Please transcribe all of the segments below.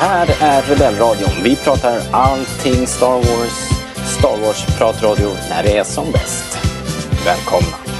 Här är Rebellradion. Vi pratar allting Star Wars. Star Wars-pratradio när det är som bäst. Välkomna!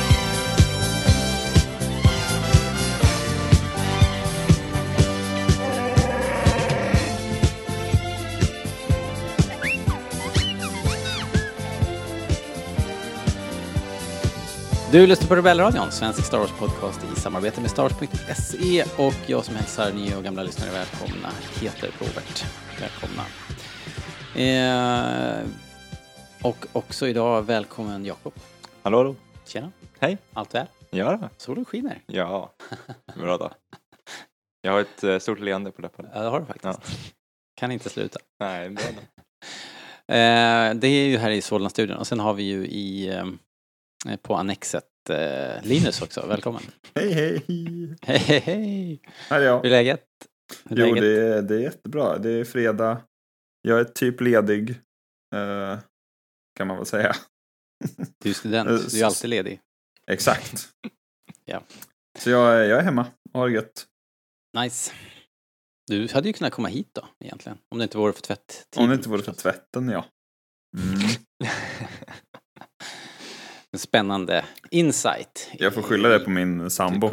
Du lyssnar på Rebellradion, svensk Star Wars-podcast i samarbete med Stars.se och jag som hälsar nya och gamla lyssnare välkomna heter Robert. Välkomna. Eh, och också idag välkommen Jakob. Hallå, hallå. Tjena. Hej. Allt väl? Ja, då. Solen skiner. ja. bra då. Jag har ett eh, stort leende på läpparna. Ja, det har du faktiskt. Kan inte sluta. Nej, bra då. Eh, det är ju här i Solna-studion och sen har vi ju i eh, på Annexet eh, Linus också. Välkommen. Hej, hej! Hej, hej, hej! Här är jag. Hur är läget? Hur Jo, läget? det är, det är jättebra. Det är fredag. Jag är typ ledig. eh, kan man väl säga. Du är student, du är alltid ledig. Exakt. Ja. Så jag, är- jag är hemma och har det gött. Nice. Du hade ju kunnat komma hit då, egentligen. Om det inte vore för tvätt. Om det inte vore för tvätten, ja. Mm. En spännande insight. Jag får skylla det på min sambo.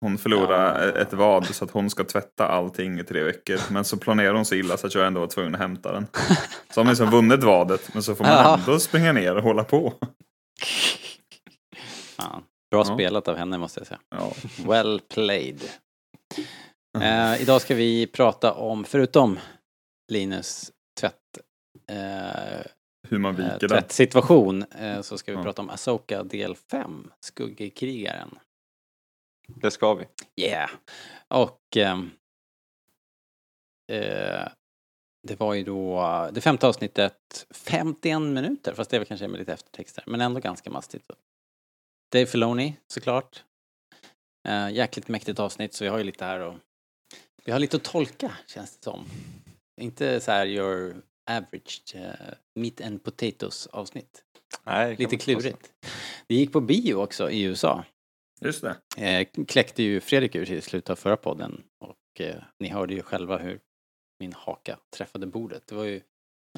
Hon förlorade ett vad så att hon ska tvätta allting i tre veckor. Men så planerar hon så illa så att jag ändå var tvungen att hämta den. Så har man liksom vunnit vadet men så får man Ja. ändå springa ner och hålla på. Fan. Bra Ja. spelat av henne måste jag säga. Ja. Well played. Eh, idag ska vi prata om, förutom Linus tvätt, eh, Hur man eh, viker den. tvättsituation, eh, så ska vi Ja. prata om Asoka del 5, Skuggkrigaren. Det ska vi. Yeah! Och ehm, eh, det var ju då det femte avsnittet, 51 minuter, fast det är väl kanske med lite eftertexter, men ändå ganska mastigt. Dave Filoni, såklart. Eh, jäkligt mäktigt avsnitt, så vi har ju lite här och vi har lite att tolka, känns det som. Inte så här your average eh, meat and potatoes avsnitt. Nej, Lite klurigt. Det gick på bio också i USA. Just det. Eh, kläckte ju Fredrik ur i slutet av förra podden och eh, ni hörde ju själva hur min haka träffade bordet. Det var ju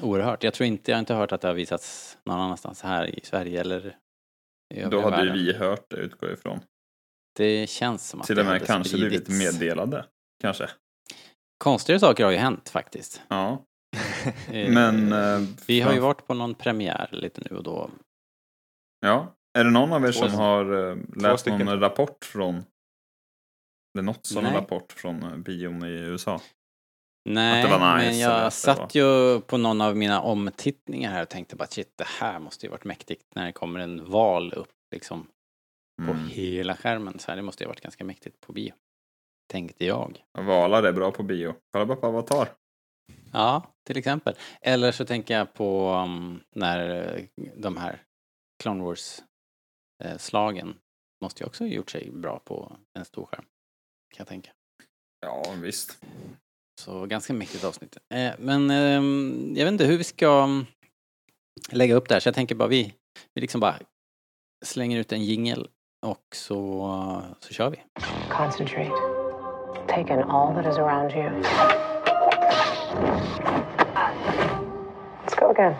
oerhört. Jag tror inte, jag har inte hört att det har visats någon annanstans här i Sverige eller i Då hade ju världen. vi hört det utgår jag ifrån. Det känns som att Till och med kanske blivit meddelade. Kanske. Konstigare saker har ju hänt faktiskt. Ja. Eh, Men... eh, vi har ju varit på någon premiär lite nu och då. Ja. Är det någon av er Två som har eh, läst någon rapport från... Eller något sån rapport från bion i USA? Nej, nice men jag satt ju på någon av mina omtittningar här och tänkte bara shit, det här måste ju varit mäktigt när det kommer en val upp liksom på Mm. hela skärmen. Så här, det måste ju ha varit ganska mäktigt på bio. Tänkte jag. Valar är bra på bio. Kolla bara på Avatar. Ja, till exempel. Eller så tänker jag på um, när eh, de här Clone Wars-slagen måste ju också ha gjort sig bra på en stor skärm. Kan jag tänka. Ja, visst. Så ganska mäktigt avsnitt. Eh, men ehm, jag vet inte hur vi ska mm, lägga upp det här, så jag tänker bara vi, vi liksom bara slänger ut en jingel och så, så kör vi. Concentrate. Take in all that is around you. Let's go again.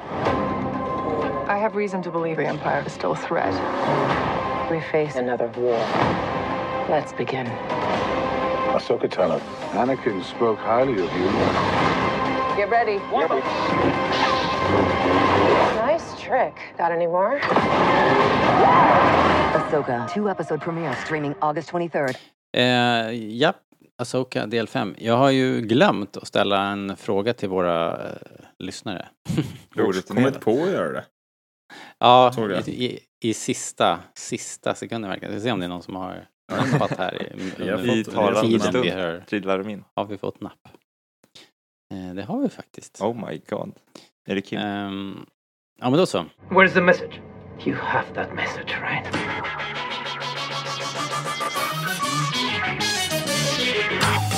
I have reason to believe the Empire is still a threat. We face another war. Let's begin. Ahsoka Tano, Anakin spoke highly of you. Get ready. Nice trick. Got any more? Ahsoka, two episode premiere streaming August 23rd. Eh, japp, Asoka del 5. Jag har ju glömt att ställa en fråga till våra eh, lyssnare. Jag har kommit på att göra det. Ja, i, i, i sista, sista sekunden verkligen. Vi får se om det är någon som har nappat här i, I tiden vi hör. trillar de in. Har vi fått napp? Eh, det har vi faktiskt. Oh my god. Är det Kim? Ehm, ja, men då så. Where's the message? You have that message, right?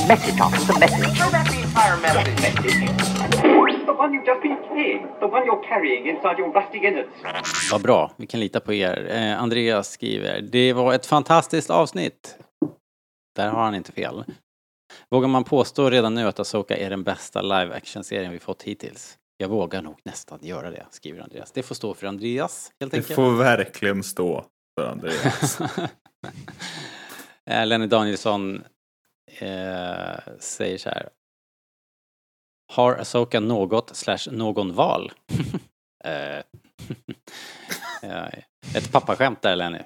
Message message. Back the entire message. The one you've just been playing. The one you're carrying inside your rusty innards. Vad bra, vi kan lita på er. Eh, Andreas skriver, det var ett fantastiskt avsnitt. Där har han inte fel. Vågar man påstå redan nu att Asoka är den bästa live action-serien vi fått hittills? Jag vågar nog nästan göra det, skriver Andreas. Det får stå för Andreas, helt Det enkelt. får verkligen stå för Andreas. Eh, Lenny Danielsson eh, säger så här. Har Asoka något slash någon val? eh, eh, ett pappaskämt där Lenny.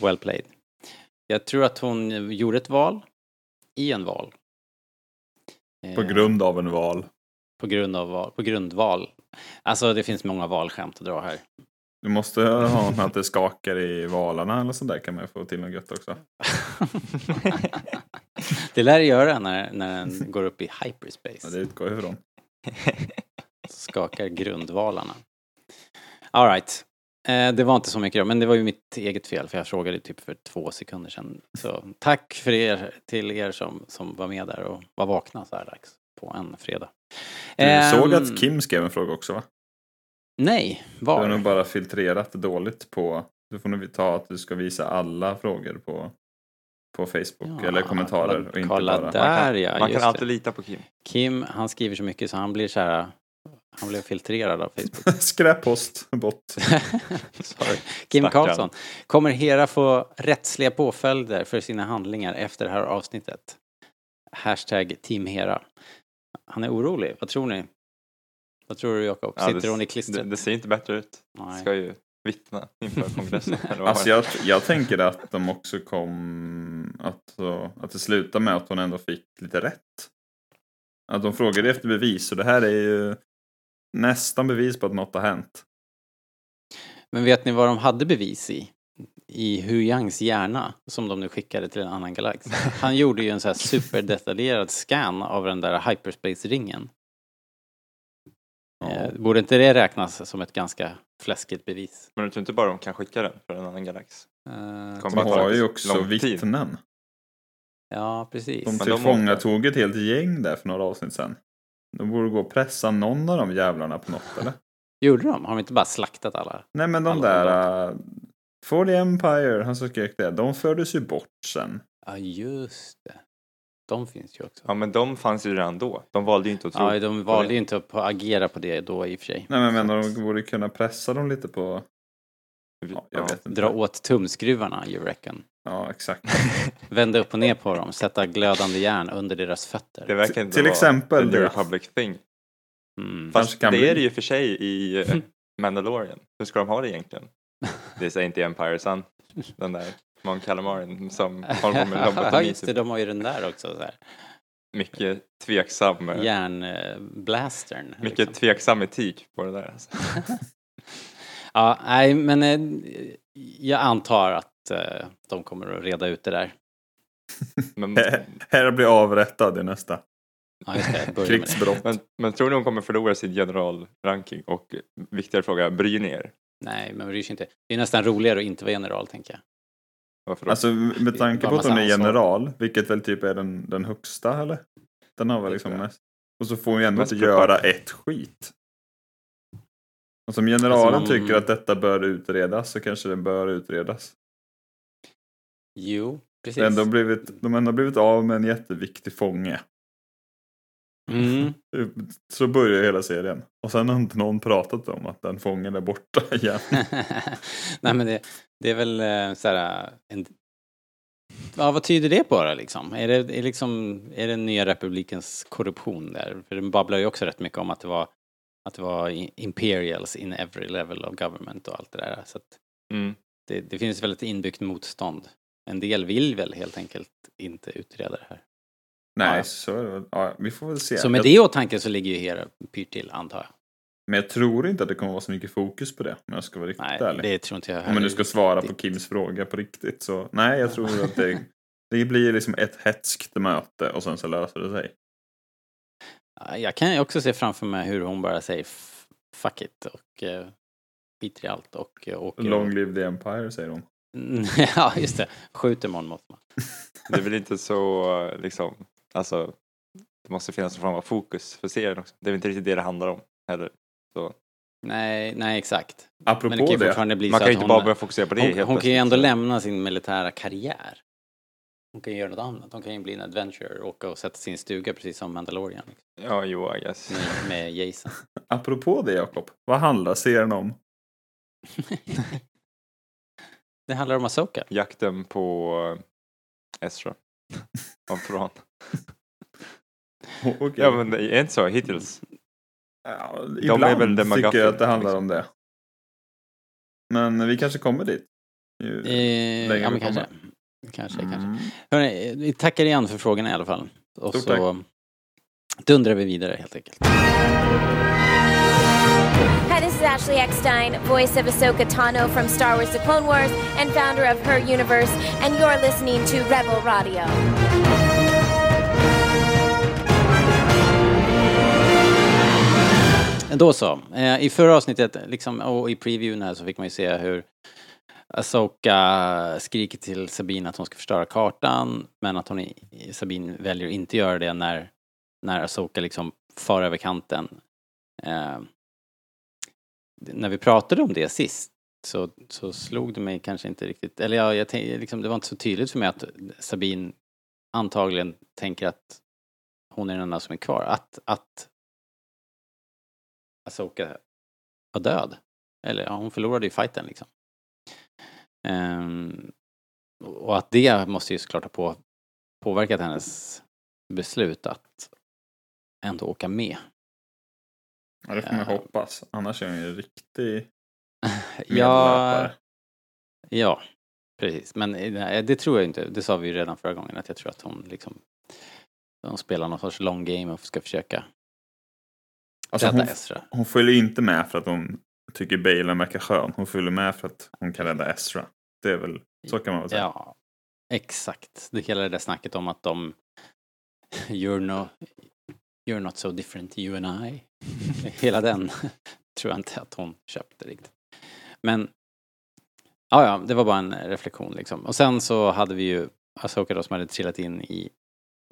Well played. Jag tror att hon gjorde ett val i en val. Eh, På grund av en val. På grund av val, på grundval. Alltså det finns många valskämt att dra här. Du måste ha att det skakar i valarna eller sånt där kan man få till något gött också. det lär det göra när, när den går upp i hyperspace. Ja, det utgår jag ifrån. skakar grundvalarna. Alright. Eh, det var inte så mycket då, men det var ju mitt eget fel för jag frågade typ för två sekunder sedan. Så tack för er, till er som, som var med där och var vakna så här dags på en fredag. Du Ehm, såg att Kim skrev en fråga också va? Nej, Du har nog var? bara filtrerat dåligt på... Du får nog ta att du ska visa alla frågor på, på Facebook eller kommentarer. kolla, och inte kolla bara... där ja, Man kan alltid det. lita på Kim. Kim, han skriver så mycket så han blir så här, han blev filtrerad av Facebook. Skräppost bort. Sorry. Kim Stackarn. Karlsson. Kommer Hera få rättsliga påföljder för sina handlingar efter det här avsnittet? Hashtag Team Hera. Han är orolig. Vad tror ni? Vad tror du Jakob? Ja, Sitter det, hon i det, klistret? det ser inte bättre ut. Nej. Ska ju vittna inför kongressen. Alltså jag, jag tänker att de också kom... Att, att det slutar med att hon ändå fick lite rätt. Att de frågade efter bevis och det här är ju nästan bevis på att något har hänt. Men vet ni vad de hade bevis i? I Hu Yangs hjärna som de nu skickade till en annan galax. Han gjorde ju en så här superdetaljerad scan av den där hyperspace-ringen. Eh, borde inte det räknas som ett ganska fläskigt bevis? Men du tror inte bara de kan skicka den för en annan galax? Eh, De har ju också tid. vittnen. Ja, precis. De tillfångatog ett helt gäng där för några avsnitt sedan. De borde gå och pressa någon av de jävlarna på något eller? Gjorde de? Har de inte bara slaktat alla? Nej men de Alla där... Uh, For the Empire, han som skrek det. De fördes ju bort sen. Ja, just det. De finns ju också. Ja men de fanns ju redan då. De valde ju inte att tro Ja, de valde ju inte att agera på det då i och för sig. Nej men att de borde kunna pressa dem lite på... Ja, jag vet inte. Dra åt tumskruvarna, you reckon. Ja exakt. Vända upp och ner på dem, sätta glödande järn under deras fötter. Det verkar inte Till vara exempel the. Republic thing. Mm. Fast det bli. är det ju för sig i eh, Mandalorian. Hur ska de ha det egentligen? Det säger inte Empire Sun. Den där Mon Calamari som håller på med lobotomi. just det, typ. de har ju den där också. Så här. Mycket tveksam. eh, Järnblastern. Mycket liksom. tveksam etik på det där. Alltså. Ja, nej, men eh, jag antar att eh, de kommer att reda ut det där. Men, Här blir avrättad i nästa. Ja. Krigsbrott. men, men tror ni hon kommer förlora sin generalranking? Och viktigare fråga, bryr ni er? Nej, men bryr sig inte. Det är nästan roligare att inte vara general, tänker jag. Varför då? Alltså med tanke på att hon är ansvar. general, vilket väl typ är den, den högsta eller? Den har väl liksom mest. Och så får hon ju ändå inte göra ett skit. Och som generalen Alltså, man- tycker att detta bör utredas så kanske det bör utredas. Jo, precis. De har ändå blivit, de har ändå blivit av med en jätteviktig fånge. Mm. Så börjar hela serien. Och sen har inte någon pratat om att den fången är borta igen. Nej men det, det är väl eh, så här, en, Ja, vad tyder det på då liksom? Är det, är liksom, är det nya republikens korruption där? För den babblar ju också rätt mycket om att det var, att det var imperials in every level of government och allt det där. Så Mm. det, det finns väl ett inbyggt motstånd. En del vill väl helt enkelt inte utreda det här. Nej, Ja. så är det väl. Ja, vi får väl se. Så med jag, det i åtanke så ligger ju Hera pyrt till, antar jag. Men jag tror inte att det kommer vara så mycket fokus på det, om jag ska vara riktigt Nej, ärlig. det tror inte jag Om nu ska svara på. Kims fråga på riktigt så nej, jag tror att det, det blir liksom ett hetskt möte och sen så löser det sig. Ja, Jag kan ju också se framför mig hur hon bara säger fuck it och uh, skiter i allt och uh, åker... Long live the Empire säger hon. Ja, just det. Skjuter Mon Mothma. Det är väl inte så liksom, alltså det måste finnas någon form av fokus för serien också. Det är väl inte riktigt det det handlar om heller. Så. Nej, nej exakt. Apropå Men det kan fortfarande bli Man så kan ju inte hon, bara börja fokusera på det hon, hon kan ju ändå så. lämna sin militära karriär. Hon kan ju göra något annat. Hon kan ju bli en adventurer och åka och sätta sin stuga precis som Mandalorian. Liksom, Ja, jo, I guess. med, med Jason. apropå det Jakob, vad handlar serien om? det handlar om Asoka. Jakten på Ezra. Av Thrawn. Okej. Ja, men det är inte så hittills. Ja, är ibland väl the tycker jag att det handlar liksom. om det. Men vi kanske kommer dit. Ju Eh, längre ja, vi men kanske. kommer. Kanske, kanske. Mm. Hörrni, vi tackar igen för frågorna i alla fall. Och Stort så dundrar vi vidare helt enkelt. Hi, this is Ashley Eckstein, voice of Ahsoka Tano from Star Wars The Clone Wars and founder of Her Universe, and you're listening to Rebel Radio. Då så. Eh, I förra avsnittet, liksom, och i previewen här så fick man ju se hur Asoka skriker till Sabine att hon ska förstöra kartan, men att hon, Sabine väljer att inte göra det när, när Asoka liksom far över kanten. Eh, när vi pratade om det sist så, så slog det mig kanske inte riktigt, eller jag, jag tänkte, liksom, det var inte så tydligt för mig att Sabine antagligen tänker att hon är den enda som är kvar. Att, att Asoka var död. Eller ja, hon förlorade ju fighten liksom. Ehm, och att det måste ju såklart ha på, påverkat hennes beslut att ändå åka med. Ja, det får man Ja. hoppas. Annars är hon ju en riktig Ja, ja, precis. Men eh, det tror jag inte. Det sa vi ju redan förra gången att jag tror att hon liksom de spelar någon sorts long game och ska försöka Alltså, hon, Ezra. hon följer inte med för att hon tycker Balen verkar skön. Hon följer med för att hon kan rädda Ezra. Det är väl, så kan man väl säga. Ja, exakt. Det hela det där snacket om att de you're, no, you're not so different you and I. Hela den tror jag inte att hon köpte riktigt. Men ja, ja, det var bara en reflektion liksom. Och sen så hade vi ju Asoka då som hade trillat in i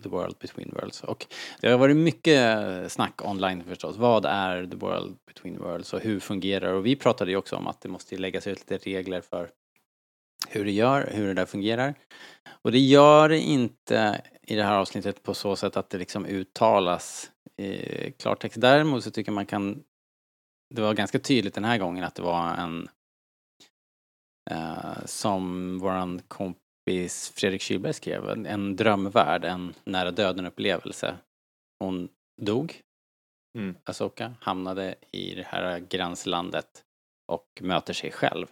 The World Between Worlds. Och det har varit mycket snack online förstås. Vad är The World Between Worlds och hur fungerar Och vi pratade ju också om att det måste läggas ut lite regler för hur det gör, hur det där fungerar. Och det gör det inte i det här avsnittet på så sätt att det liksom uttalas i klartext. Däremot så tycker man kan det var ganska tydligt den här gången att det var en Uh, som våran kompis Fredrik Kylberg skrev, en, en drömvärld, en nära döden upplevelse. Hon dog, Mm. Asoka, hamnade i det här gränslandet och möter sig själv.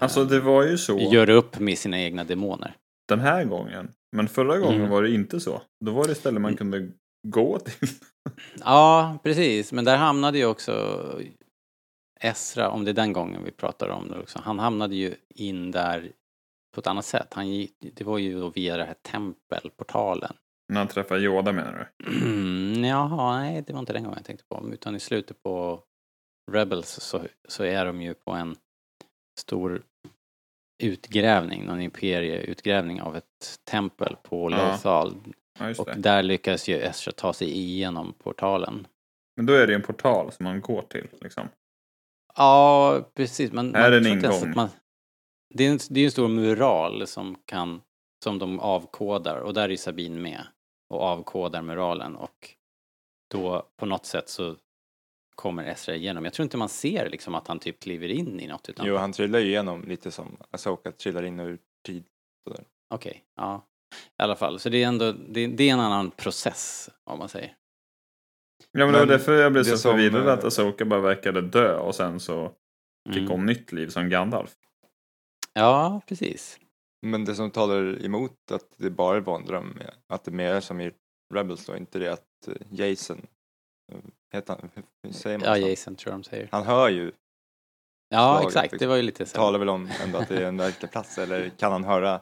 Alltså det var ju så Gör upp med sina egna demoner. den här gången. Men förra gången Mm. var det inte så. Då var det istället man kunde gå till. Ja, precis. Men där hamnade ju också Esra, om det är den gången vi pratar om det också, han hamnade ju in där på ett annat sätt. Han gick, det var ju via det här tempelportalen. När han träffade Yoda menar du? Jaha, nej, det var inte den gången jag tänkte på. Utan i slutet på Rebels så, så är de ju på en stor utgrävning, någon imperieutgrävning av ett tempel på. Lothal. Ja, Och där lyckas ju Esra ta sig igenom portalen. Men då är det ju en portal som man går till. Liksom. Ja, precis. Man, Är man det en ingång? Man, det, är en, det är en stor mural som kan som de avkodar och där är Sabine med och avkodar muralen och då på något sätt så kommer Esra igenom. Jag tror inte man ser liksom att han typ kliver in i något utan Jo, han trillar ju igenom lite som Asoka trillar in ur tid. okej, ja. I alla fall, så det är ändå, det, det är en annan process om man säger. Ja men det var därför jag blev så som, förvirrad eh, att Asoka bara verkade dö och sen så fick Mm. hon nytt liv som Gandalf. Ja, precis. Men det som talar emot att det bara var en dröm, att det är mer som i Rebels då, inte det att eh, Jason, eh, heter han, hur- säger man? Ja, så? Jason tror jag de säger. Han hör ju, Ja, slaget, exakt, liksom. det var ju lite så. talar väl om ändå att det är en verklig plats eller kan han höra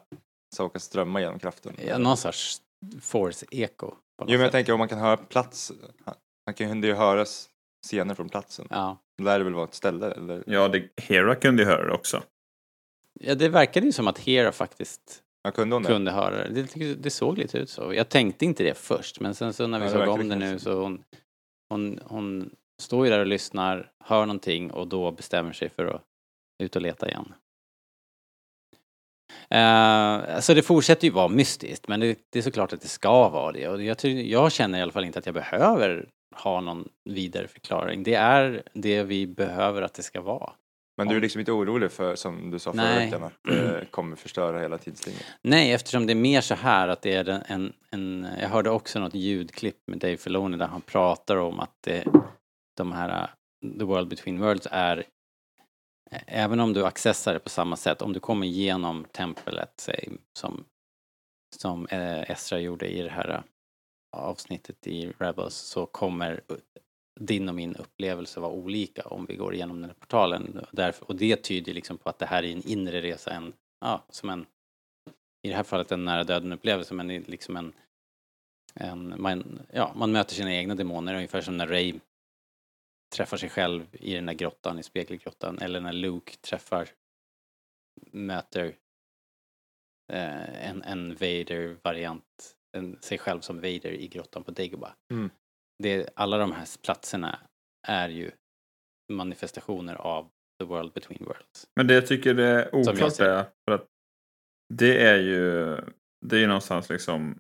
Sokas strömma genom kraften? Ja, någon sorts force-eko. Jo men jag sätt. tänker om man kan höra plats, han kan ju höras scener från platsen. Ja. Det lär det väl vara ett ställe eller? Ja, det, Hera kunde ju höra det också. Ja, det verkade ju som att Hera faktiskt Jag kunde hon det? kunde höra det. det. Det såg lite ut så. Jag tänkte inte det först, men sen så när vi Ja, såg om det nu så hon, hon, hon står ju där och lyssnar, hör någonting och då bestämmer sig för att ut och leta igen. Uh, så det fortsätter ju vara mystiskt, men det, det är såklart att det ska vara det. Och jag, jag känner i alla fall inte att jag behöver ha någon vidare förklaring. Det är det vi behöver att det ska vara. Men du är liksom inte orolig för, som du sa förra Nej. veckan, att det kommer förstöra hela tidslinjen? Nej, eftersom det är mer så här att det är en, en, jag hörde också något ljudklipp med Dave Filoni där han pratar om att det, de här uh, The World Between Worlds är ä- även om du accessar det på samma sätt, om du kommer igenom tempelet, säg, som, som eh, Esra gjorde i det här uh, avsnittet i Rebels, så kommer din och min upplevelse var olika om vi går igenom den här portalen. Därför, och det tyder liksom på att det här är en inre resa, en, ja, som en i det här fallet en nära döden upplevelse men liksom en, en man, ja, man möter sina egna demoner ungefär som när Ray träffar sig själv i den där grottan, i spegelgrottan eller när Luke träffar möter eh, en, en Vader-variant, sig själv som Vader i grottan på Dagobah. Mm. Det, alla de här platserna är ju manifestationer av the world between worlds. Men det jag tycker det är oklart är för att det är ju det är ju någonstans liksom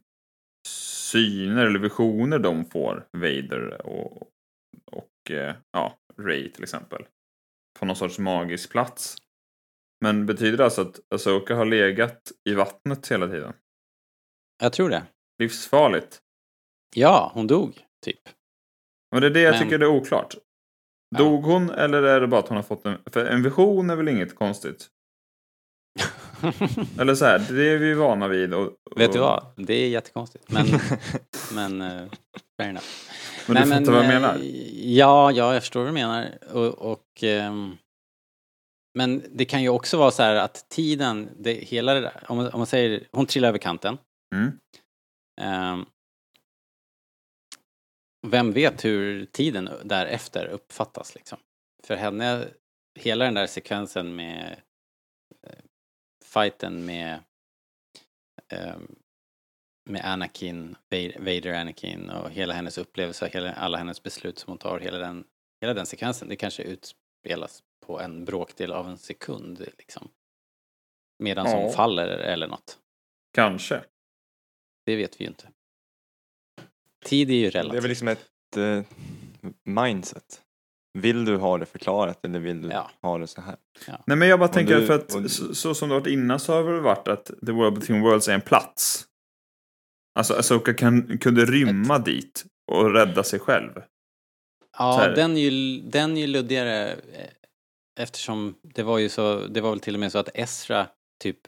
syner eller visioner de får, Vader och, och eh, ja, Ray till exempel. På någon sorts magisk plats. Men betyder det alltså att Asoka har legat i vattnet hela tiden? Jag tror det. Livsfarligt. Ja, hon dog, typ. Och det är det jag Men- tycker det är oklart. Ja. Dog hon eller är det bara att hon har fått en... För en vision är väl inget konstigt? Eller så här, det är vi vana vid. Och, och, Vet du vad? Det är jättekonstigt. Men, men uh, fair enough. Men du fattar vad jag eh, menar? Ja, ja, jag förstår vad du menar. Och, och, ehm, men det kan ju också vara så här att tiden, det, hela det där, om man, om man säger, hon trillar över kanten. Mm. Ehm, vem vet hur tiden därefter uppfattas liksom? För henne, hela den där sekvensen med eh, fighten med ehm, med Anakin, Va- Vader Anakin och hela hennes upplevelse, hela, alla hennes beslut som hon tar, hela den, hela den sekvensen, det kanske utspelas på en bråkdel av en sekund liksom. Medan Ja. hon faller eller något. Kanske. Det vet vi ju inte. Tid är ju Det är relativt. väl liksom ett eh, mindset. Vill du ha det förklarat eller vill du Ja. ha det så här? Nej men jag bara Och tänker du- för att och- så, så som det varit innan så har det väl varit att The World Between Worlds är en plats. Alltså Asoka kan, kunde rymma dit och rädda sig själv. Ja, den är, ju, den är ju luddigare eh, eftersom det var ju så, det var väl till och med så att Ezra typ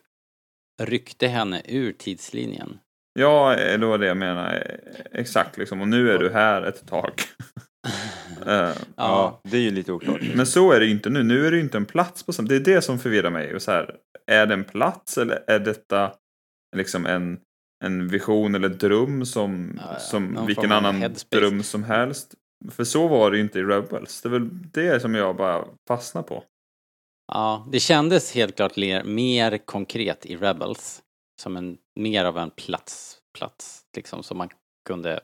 ryckte henne ur tidslinjen. Ja, eh, det var det jag menar. Eh, Exakt liksom. Och nu är du här ett tag. Eh, Ja, det är ju lite oklart. Men så är det ju inte nu. Nu är det ju inte en plats på Det är det som förvirrar mig. Och så här, är det en plats eller är detta liksom en, en vision eller dröm som, Ja, ja. som Någon vilken annan dröm som helst? För så var det ju inte i Rebels. Det är väl det som jag bara fastnar på. Ja, det kändes helt klart mer konkret i Rebels. Som en, mer av en plats, plats liksom som man kunde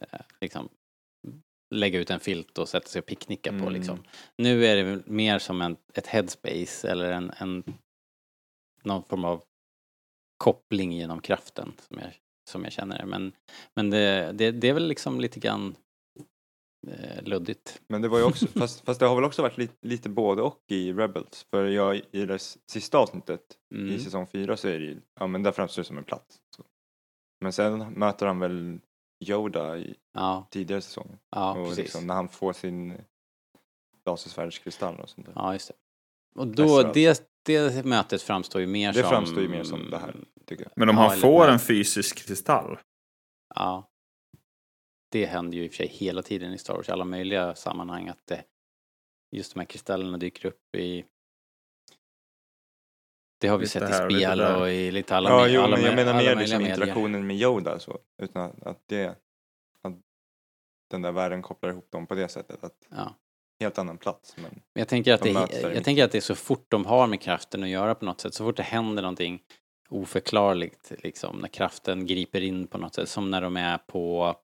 eh, liksom lägga ut en filt och sätta sig och picknicka på Mm. liksom. Nu är det mer som en, ett headspace eller en, en någon form av koppling genom kraften som jag, som jag känner. Men, men det, det, det är väl liksom lite grann eh, luddigt. Men det var ju också, fast, fast det har väl också varit lite, lite både och i Rebels. För jag, i det sista avsnittet Mm. i säsong fyra så är det ju, ja men där framstår det som en plats. Så. Men sen möter han väl Yoda i Ja, tidigare säsonger. ja och precis. liksom när han får sin lasersvärdskristall och sånt där. Ja, just det. Och då, det, det mötet framstår ju mer Det som... framstår ju mer som det här, tycker jag. Men om Ja, han får en fysisk kristall. Ja. Det händer ju i och för sig hela tiden i Star Wars, i alla möjliga sammanhang att det, just de här kristallerna dyker upp i det har vi Lite sett i här lite spel och i lite alla, Ja, me- jo, alla, men jag me- menar mer liksom medier. interaktionen med Yoda så. Utan att, att det, att den där världen kopplar ihop dem på det sättet. Att Ja. helt annan plats. Men jag tänker, att De det, i jag tänker att det är så fort de har med kraften att göra på något sätt, så fort det händer någonting oförklarligt, liksom, när kraften griper in på något sätt, som när de är på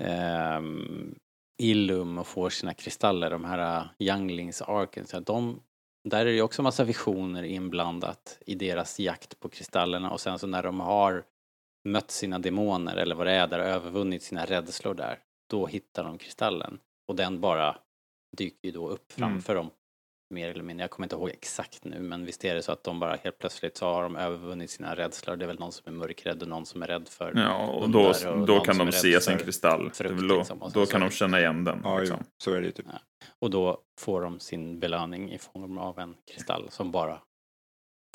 ehm, Illum och får sina kristaller, de här uh, Younglings arken, så de, där är det också massa visioner inblandat i deras jakt på kristallerna och sen så när de har mött sina demoner eller vad det är där, övervunnit sina rädslor där, då hittar de kristallen och den bara dyker ju då upp Mm. framför dem. Mer eller mindre, jag kommer inte ihåg exakt nu men visst är det så att de bara helt plötsligt så har de övervunnit sina rädslor. Det är väl någon som är mörkrädd och någon som är rädd för Ja, och då, och då någon kan de se sin kristall. frukt, då, liksom, då så- kan de känna igen den. ja, liksom. så är det typ. Och då får de sin belöning i form av en kristall som bara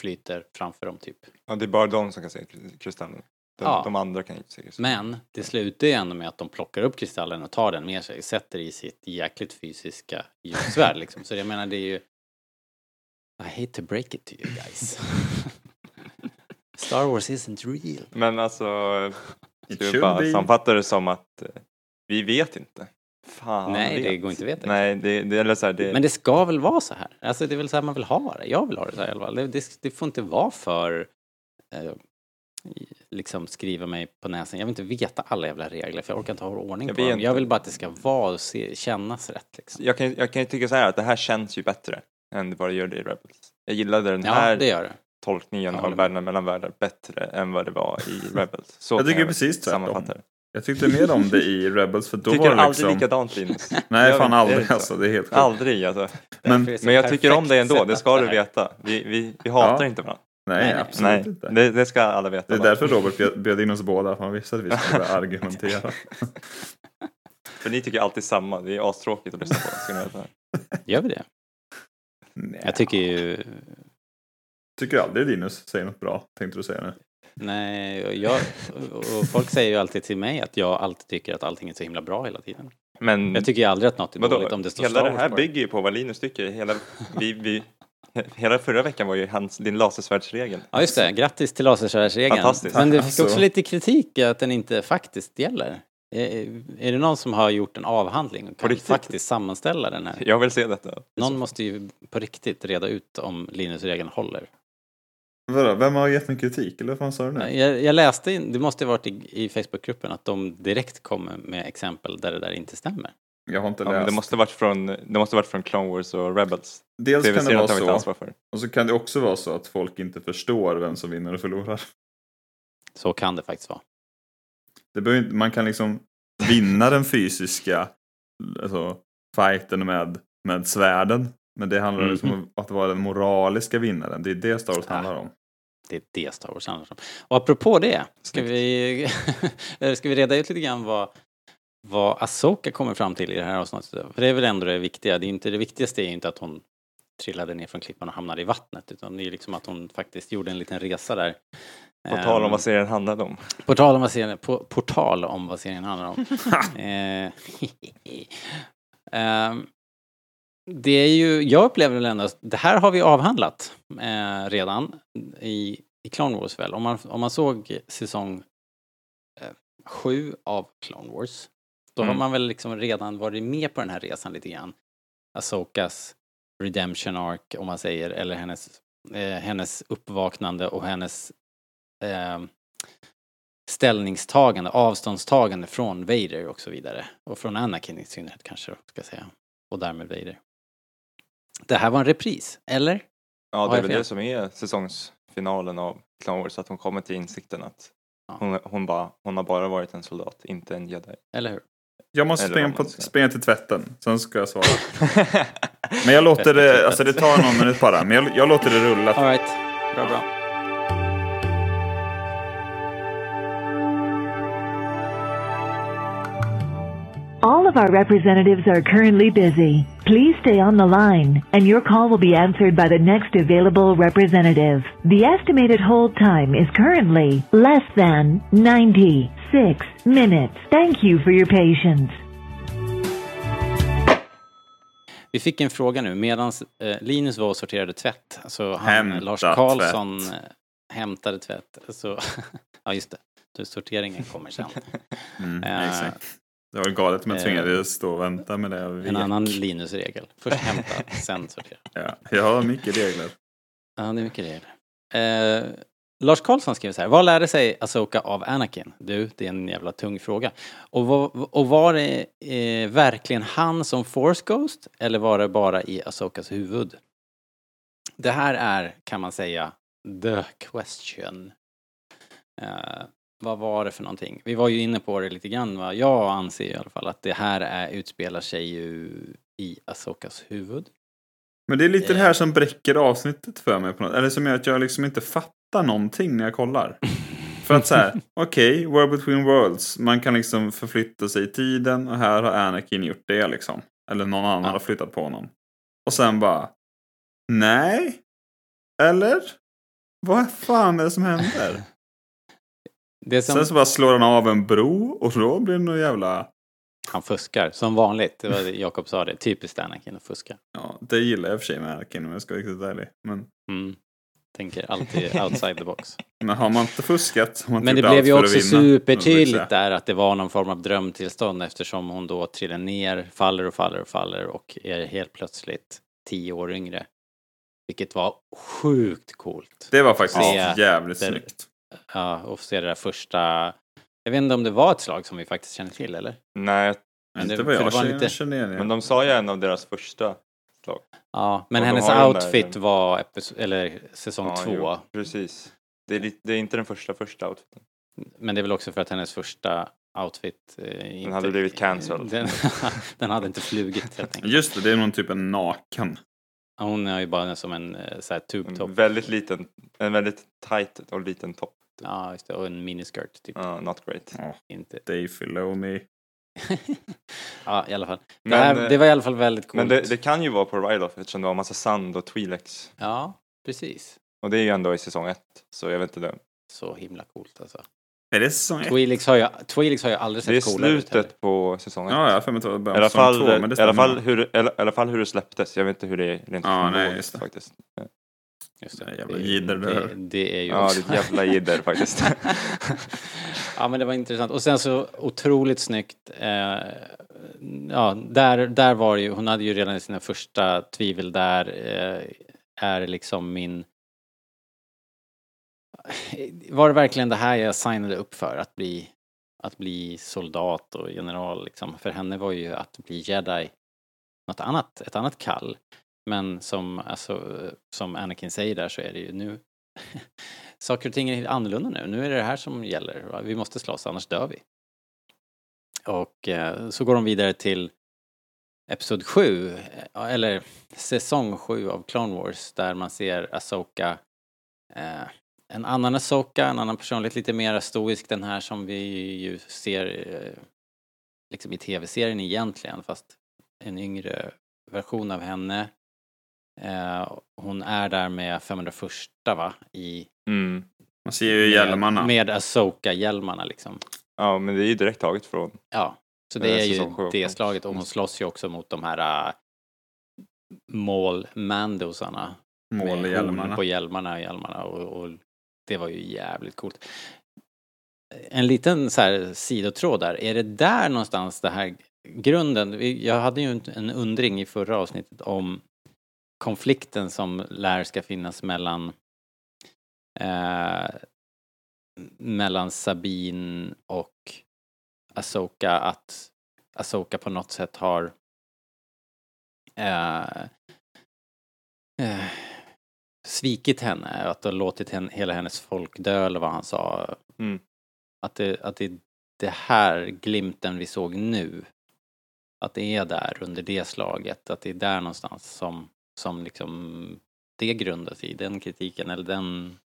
flyter framför dem typ. Ja, det är bara de som kan se kri- kristallen. De, Ja. de andra kan inte se kristallen. Men det slutar ju ändå med att de plockar upp kristallen och tar den med sig, sätter i sitt jäkligt fysiska ljussvärd liksom. Så jag menar det är ju I hate to break it to you guys. Star Wars isn't real. Men alltså, ska vi bara be. sammanfatta det som att eh, vi vet inte. Fan Nej, det vet. går inte att veta. Nej, det, det, eller så här, det, Men det ska väl vara så här? Alltså det är väl så här man vill ha det. Jag vill ha det så här i alla fall. Det, det, det får inte vara för eh, liksom skriva mig på näsan. Jag vill inte veta alla jävla regler för jag orkar inte ha ordning Jag på dem. Jag vill bara att det ska vara och se, kännas rätt liksom. jag, kan, jag kan ju tycka så här att det här känns ju bättre än vad det gör det i Rebels. Jag gillade den Ja, här det gör det. tolkningen Jag håller av världen mellan världar bättre än vad det var i Rebels. Så Jag tycker precis tvärtom. Jag tyckte mer om det i Rebels för då Tycker var det aldrig liksom... likadant Linus. Nej, Jag fan det aldrig alltså. Det är helt sjukt. Aldrig alltså. Men, Men jag tycker om dig ändå, det ska du veta. Vi, vi, vi hatar Ja. inte varandra. nej, Nej, absolut Nej, inte. det, det ska alla veta. Det är bara. därför Robert bjöd- in oss båda, för han visste att vi skulle argumentera. För ni tycker alltid samma, det är astråkigt att lyssna på. Ska ni veta. Gör vi det? Nej. Jag tycker ju... tycker aldrig Linus säger något bra, tänkte du säga nu. Nej, jag, och folk säger ju alltid till mig att jag alltid tycker att allting är så himla bra hela tiden. Men Jag tycker ju aldrig att något är vadå, dåligt om det står hela det här bygger ju på vad Linus tycker. Hela, vi, vi, hela förra veckan var ju hans, din lasersvärdsregel. Ja just det, grattis till lasersvärdsregeln. Fantastiskt. Men du fick Alltså. också lite kritik att den inte faktiskt gäller. Är, är det någon som har gjort en avhandling och kan faktiskt sammanställa den här? Jag vill se detta. Någon måste ju på riktigt reda ut om Linus-regeln håller. Vadå, vem har gett mig kritik, eller vad fan sa du nu? Jag, jag läste, in, det måste ha varit i, i Facebookgruppen, att de direkt kommer med exempel där det där inte stämmer. Jag har inte Ja, men läst. det måste varit från, det måste varit från Clone Wars och Rebels. Dels kan det vara så, och så kan det också vara så att folk inte förstår vem som vinner och förlorar. Så kan det faktiskt vara. Det behöver inte, man kan liksom vinna den fysiska alltså, fighten med, med svärden. Men det handlar Mm. liksom om att vara den moraliska vinnaren. Det är det Star Wars Ah. handlar om. Det är det Star Wars handlar om. Och apropå det, ska vi, ska vi reda ut lite grann vad, vad Asoka kommer fram till i det här avsnittet? För det är väl ändå det viktiga. Det, är inte, det viktigaste är ju inte att hon trillade ner från klippan och hamnade i vattnet, utan det är liksom att hon faktiskt gjorde en liten resa där. På tal om Ehm, vad serien handlade om. På tal om vad serien, på, på tal om vad serien handlar om. ehm, det är ju, jag upplever väl ändå, att det här har vi avhandlat eh, redan i, i Clone Wars väl. Om man, om man såg säsong eh, sju av Clone Wars, då har Mm. man väl liksom redan varit med på den här resan lite grann. Asokas redemption arc, om man säger, eller hennes, eh, hennes uppvaknande och hennes eh, ställningstagande, avståndstagande från Vader och så vidare. Och från Anakin i synnerhet kanske, ska jag säga. Och därmed Vader. Det här var en repris, eller? Ja, det är väl det som är säsongsfinalen av Clone Wars, att hon kommer till insikten att Ja. hon, hon, bara, hon har bara varit en soldat, inte en jedi. Eller hur? Jag måste springa, på, ska. springa till tvätten, sen ska jag svara. Men jag låter det, alltså det tar någon minut bara, men jag, jag låter det rulla. Alright, bra bra. Of our representatives are currently busy. Please stay on the line, and your call will be answered by the next available representative. The estimated hold time is currently less than 96 minutes. Thank you for your patience. Vi fick en fråga nu medan eh, Linus var och sorterade tvätt. Alltså han, Hämta Lars Karlsson eh, hämtade tvätt. Så, ja just det, Så sorteringen kommer sen. Mm, Eh, exakt. Det var galet om jag eh, tvingades stå och vänta med det. En annan Linus-regel. Först hämta, sen sortera. Ja, jag har mycket regler. Ja, det är mycket regler. Eh, Lars Karlsson skriver så här. Vad lärde sig Asoka av Anakin? Du, det är en jävla tung fråga. Och, vad, och var det eh, verkligen han som Force Ghost? Eller var det bara i Asokas huvud? Det här är, kan man säga, the question. Eh, vad var det för någonting? Vi var ju inne på det lite grann va? Jag anser i alla fall att det här är, utspelar sig ju i Asokas huvud. Men det är lite det Eh. här som bräcker avsnittet för mig. På något. Eller som gör att jag liksom inte fattar någonting när jag kollar. För att så här, okej, World Between Worlds. Man kan liksom förflytta sig i tiden och här har Anakin gjort det liksom. Eller någon annan Ja. har flyttat på honom. Och sen bara, nej? Eller? Vad fan är det som händer? Som... Sen så bara slår han av en bro och då blir det någon jävla... Han fuskar, som vanligt. Det var det Jakob sa det. Typiskt Anakin att fuska. Ja, det gillar jag i och för sig med Anakin om jag ska vara riktigt ärlig. Men, Mm. Tänker alltid outside the box. men har man inte fuskat man Men det blev ju också supertydligt där att det var någon form av drömtillstånd eftersom hon då trillar ner, faller och faller och faller och är helt plötsligt tio år yngre. Vilket var sjukt coolt. Det var faktiskt Se jävligt snyggt. Ja, och se det där första... Jag vet inte om det var ett slag som vi faktiskt känner till, eller? Nej, Men Inte vad jag känner, lite- känner igen. men de sa ju en av deras första slag. Ja, men Och hennes den där- outfit var eller säsong Ja, två. jo, precis. Det är, lite, det är inte den första första outfiten. Men det är väl också för att hennes första outfit eh, inte, hade blivit cancelled. Den, den hade inte flugit helt enkelt. Just det, det är någon typ en naken. Hon är ju bara som en eh, så här tube top. En väldigt liten, en väldigt tight och liten topp. Ja, just det. Och en miniskirt typ. Ja, not great. Ja, Inte. Dave Filoni. ja, i alla fall. Det, Men, här, eh, det var i alla fall väldigt coolt. Men det, det kan ju vara på Ryloff eftersom det var massa sand och Twi'lex. Ja, precis. Och det är ju ändå i säsong ett. Så jag vet inte. Det, Så himla coolt alltså. Är det säsong ett? Twi'leks har ju, Twi'leks har ju aldrig det är sett coolare ut heller. slutet på säsong ett. Ja, jag har för mig att det var I alla fall, två, men det i, alla fall hur, i alla- i alla fall hur det släpptes. Jag vet inte hur det är rent Ja, nej, just det. faktiskt. Just Det är det. jävla Det, jidder det, det är ju Ja, också... det är jävla jidder faktiskt. ja, men det var intressant. Och sen så otroligt snyggt. Eh, ja, där, där var det ju, hon hade ju redan sina första tvivel där. Eh, är liksom min... Var det verkligen det här jag signade upp för? Att bli, att bli soldat och general liksom? För henne var ju att bli jedi något annat, ett annat kall. Men som, alltså, som Anakin säger där så är det ju nu saker och ting är annorlunda nu. Nu är det det här som gäller. va? Vi måste slåss, annars dör vi. Och eh, så går de vidare till Episod 7, eh, eller säsong 7 av Clone Wars, där man ser Asoka eh, en annan Asoka, en annan personlighet, lite mer stoisk, den här som vi ju ser eh, liksom i tv-serien egentligen, fast en yngre version av henne. Eh, hon är där med 501 va, i Mm. Man ser ju hjälmarna. med, med Asoka-hjälmarna liksom. Ja, men det är ju direkt taget från... Ja, så Eh, det är ju det slaget och hon slåss ju också mot de här äh, mål-mandosarna. Mål i hjälmarna. på hjälmarna, hjälmarna och, och det var ju jävligt coolt. En liten så här sidotråd där, är det där någonstans det här grunden, jag hade ju en- en undring i förra avsnittet om konflikten som lär ska finnas mellan eh, mellan Sabine och Asoka att Asoka på något sätt har eh, eh, svikit henne, att ha låtit henne, hela hennes folk dö eller vad han sa. Mm. Att det, att det det här glimten vi såg nu Att det är där under det slaget, att det är där någonstans som, som liksom det grundas i, den kritiken eller den,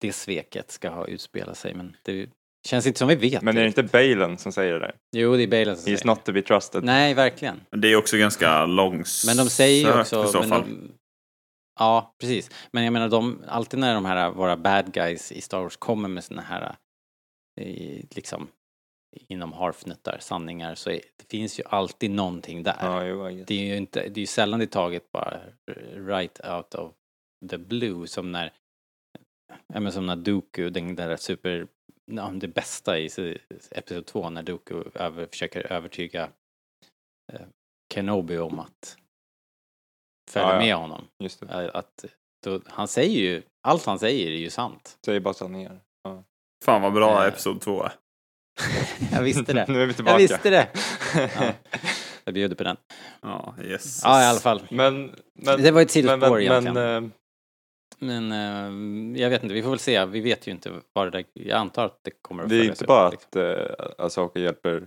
det sveket ska ha utspelat sig. Men det känns inte som vi vet. Men är det inte Balen som säger det där? Jo, det är Balen som He's säger not to be trusted. Nej, verkligen. Men Det är också ganska långsökt Men de säger ju också... i så men fall. de, ja, precis. Men jag menar, de, alltid när de här, våra bad guys i Star Wars kommer med såna här, eh, liksom, inom harfnuttar, sanningar, så är, det finns ju alltid någonting där. Ja, jo. Det är ju inte, det är sällan det är taget bara right out of the blue, som när, ja men som när Dooku, den där super, ja, det bästa i episod 2, när Dooku över, försöker övertyga eh, Kenobi om att följa Ja, ja. med honom. Just det. Eh, Att, då, han säger ju, allt han säger är ju sant. Säger bara sanningar. Ja. Fan vad bra Eh. episod två. Jag visste det. nu är vi tillbaka. Jag visste det. Ja, jag bjuder på den. Ja, yes. Ja, i alla fall. men, men, Det var ett sidospår men, men, egentligen. men, eh, Men eh, jag vet inte, vi får väl se. Vi vet ju inte vad det där, jag antar att det kommer att det är inte upp, bara liksom. att uh, Asoka hjälper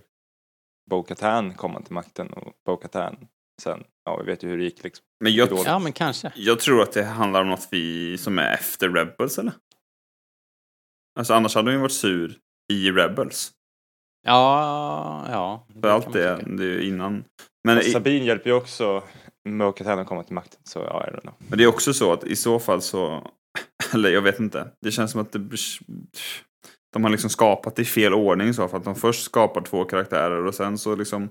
Bo-Katan komma till makten och Bo-Katan sen, ja vi vet ju hur det gick liksom. Men jag. Ja, men kanske. jag tror att det handlar om något vi som är efter Rebels eller? Alltså annars hade hon ju varit sur i Rebels. Ja, ja. För allt det, det är ju innan. Men, i, Sabine hjälper ju också att komma till makten så ja, I don't know. men det är också så att i så fall så, eller jag vet inte. Det känns som att det, de har liksom skapat det i fel ordning så för att de först skapar två karaktärer och sen så liksom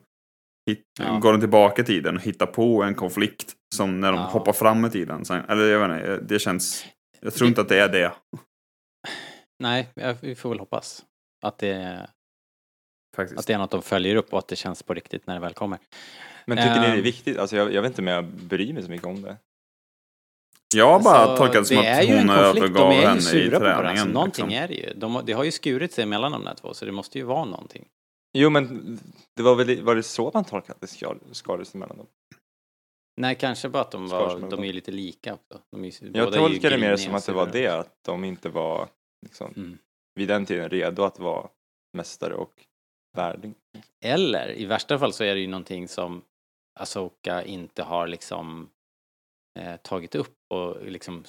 hit, Ja. går de tillbaka i tiden och hittar på en konflikt som när de Ja. hoppar fram i tiden. Sen, eller jag vet inte, det känns, jag tror inte att det är det. Nej, vi får väl hoppas. Att det, Faktiskt. att det är något de följer upp och att det känns på riktigt när det väl kommer. Men tycker ni det är Ehm. viktigt? Alltså jag, jag vet inte om jag bryr mig så mycket om det. Jag har bara Alltså, tolkat det som det är att ju en hon konflikt. övergav De är ju henne i träningen. Någonting liksom. är det ju. De, har- det har ju skurit sig mellan de där två, så det måste ju vara någonting. Jo men det var väl var det så man tolkade skadades mellan dem? Nej, kanske bara att de, var, de är lite lika också. De är, Jag tolkade det mer som att det var det, att de inte var liksom, Mm. vid den tiden redo att vara mästare och värdig. Eller i värsta fall så är det ju någonting som Asoka inte har liksom eh, tagit upp och liksom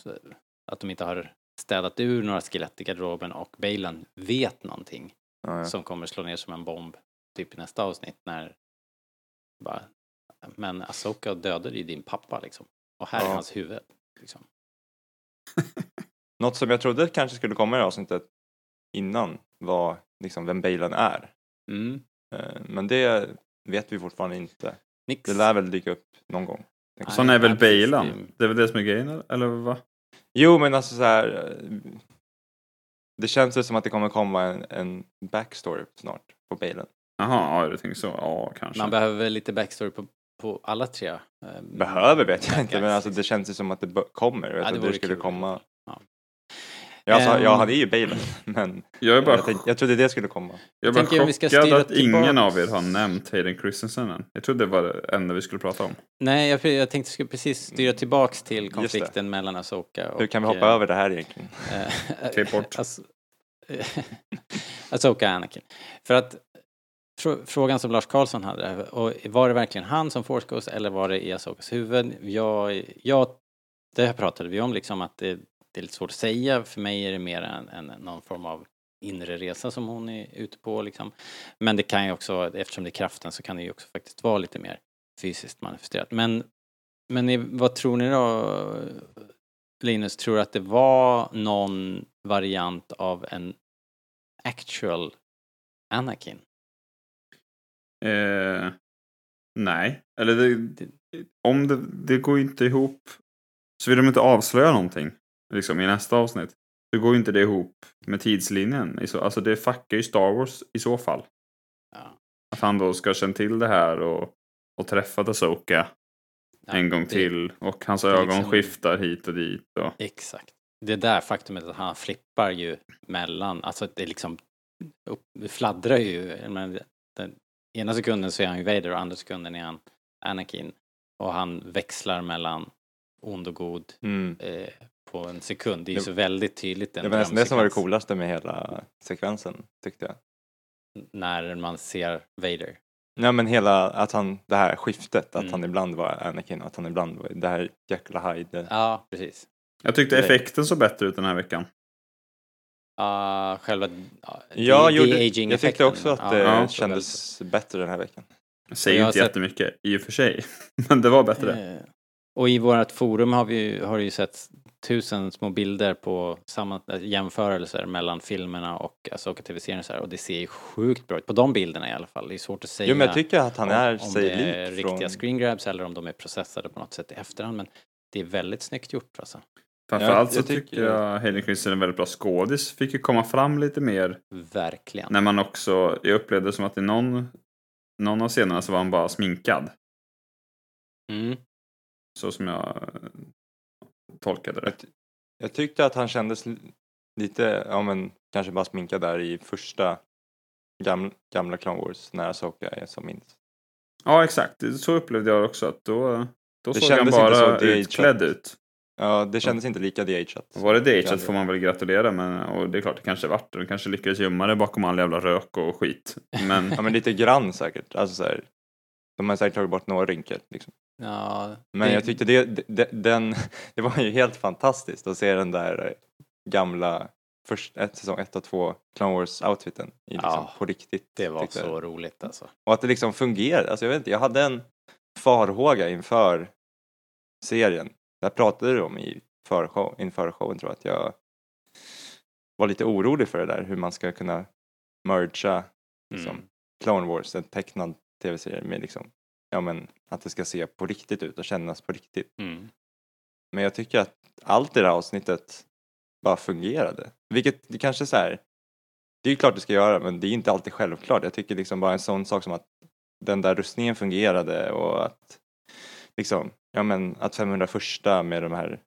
att de inte har städat ur några skelett i garderoben och Bailan vet någonting Ja, som kommer slå ner som en bomb typ i nästa avsnitt när bara, men Asoka dödade ju din pappa liksom och här är Ja. hans huvud. Liksom. Något som jag trodde kanske skulle komma i avsnittet innan var liksom vem Bailan är. Mm. Eh, Men det vet vi fortfarande inte. Nix. Det lär väl dyka upp någon gång. Sån jag. är väl Bailan? det- Det är väl det som är grejen, eller vad? Jo men alltså så här. Det känns ju som att det kommer komma en, en backstory snart på Bailan. Jaha, ja, du tänker så. Ja, kanske. Man behöver väl lite backstory på, på alla tre. eh, Behöver vet jag inte men alltså det känns ju som att det bö- kommer. Ja, det vore det skulle kul. komma. Ja. Ja, alltså, Ehm. är ju Bailan men jag är bara, jag, tänkte, jag trodde det skulle komma. jag är bara chockad styra att ingen av er har nämnt Hayden Christensen än. Jag trodde det var det enda vi skulle prata om. Nej, jag, jag tänkte skulle precis styra tillbaks till konflikten mellan Asoka och... Hur kan vi hoppa eh, över det här egentligen? eh, Klipp bort. As- Asoka och Anakin. För att frå- frågan som Lars Karlsson hade, och var det verkligen han som Force Ghost eller var det i Asokas huvud? Jag, jag, det här pratade vi om liksom att det, det är lite svårt att säga. För mig är det mer en, en, någon form av inre resa som hon är ute på liksom. Men det kan ju också, eftersom det är kraften så kan det ju också faktiskt vara lite mer fysiskt manifesterat. Men, men vad tror ni då, Linus? Tror du att det var någon variant av en actual Anakin? Eh, nej, eller det, om det, det går inte ihop. Så vill de inte avslöja någonting liksom, i nästa avsnitt. Så går ju inte det ihop med tidslinjen. Alltså det fuckar ju Star Wars i så fall. Ja. Att han då ska känt till det här och, och träffat Asoka Ja, en gång det- till. Och hans ögon liksom- skiftar hit och dit. Och, Exakt. Det där faktumet att han flippar ju mellan, alltså det liksom upp, fladdrar ju. Menar, Den, ena sekunden så är han ju Vader och andra sekunden är han Anakin. Och han växlar mellan ond och god Mm. eh, på en sekund. Det är ju Det- så väldigt tydligt. Det var nästan det som var det coolaste med hela sekvensen tyckte jag. När man ser Vader. Ja men hela, att han, det här skiftet, att Mm. han ibland var Anakin och att han ibland var det här Jekyll Hyde. Ja, precis. Jag tyckte effekten såg bättre ut den här veckan. Ja, själva ja, Jag, de- gjorde, de-aging jag tyckte också att Ja, det Ja. kändes bättre den här veckan. Jag säger Jag inte sett- jättemycket i och för sig. Men det var bättre. Och i vårt forum har vi har ju sett tusen små bilder på samma, äh, jämförelser mellan filmerna och Asoka TV-serien så här, och det ser ju sjukt bra ut på de bilderna i alla fall. Det är svårt att säga Jo men jag tycker att han om, är om sig det är lik riktiga från... screen grabs eller om de är processade på något sätt i efterhand men det är väldigt snyggt gjort alltså. Framförallt jag så tycker- tycker jag Hayden Christensen är en väldigt bra skådis. Fick ju komma fram lite mer Verkligen. när man också, jag upplevde som att i någon, någon av scenerna så var han bara sminkad. Mm. Så som jag eh, tolkade det. Jag tyckte att han kändes li- lite, ja men kanske bara sminkad där i första gamla, gamla Clone Wars när Asoka är som minst. Ja exakt, så upplevde jag också att då, då Det såg han bara så utklädd ut. Ja, det kändes inte lika. Och var det Ja, får man väl gratulera men och det är klart det kanske vart det. De kanske lyckades gömma det bakom all jävla rök och skit. Men Ja men lite grann säkert. Alltså så här, de har säkert tagit bort några rynkor. Liksom. Ja, Men det- jag tyckte det, det, den, det var ju helt fantastiskt att se den där eh, gamla först, ett, säsong ett och två Clone Wars outfiten i, liksom, Ja, på riktigt. det var tyckte jag. så roligt alltså. Och att det liksom fungerade. Alltså jag vet inte, jag hade en farhåga inför serien. Det här pratade du om i förshow, inför showen tror jag. Att jag var lite orolig för det där. Hur man ska kunna mergea liksom, Mm. Clone Wars, en tecknad tv-serie med liksom, ja men att det ska se på riktigt ut och kännas på riktigt. Mm. Men jag tycker att allt i det här avsnittet bara fungerade. Vilket det kanske så här, det är ju klart det ska göra men det är inte alltid självklart. Jag tycker liksom bara en sån sak som att den där rustningen fungerade och att liksom, ja men att 501 med de här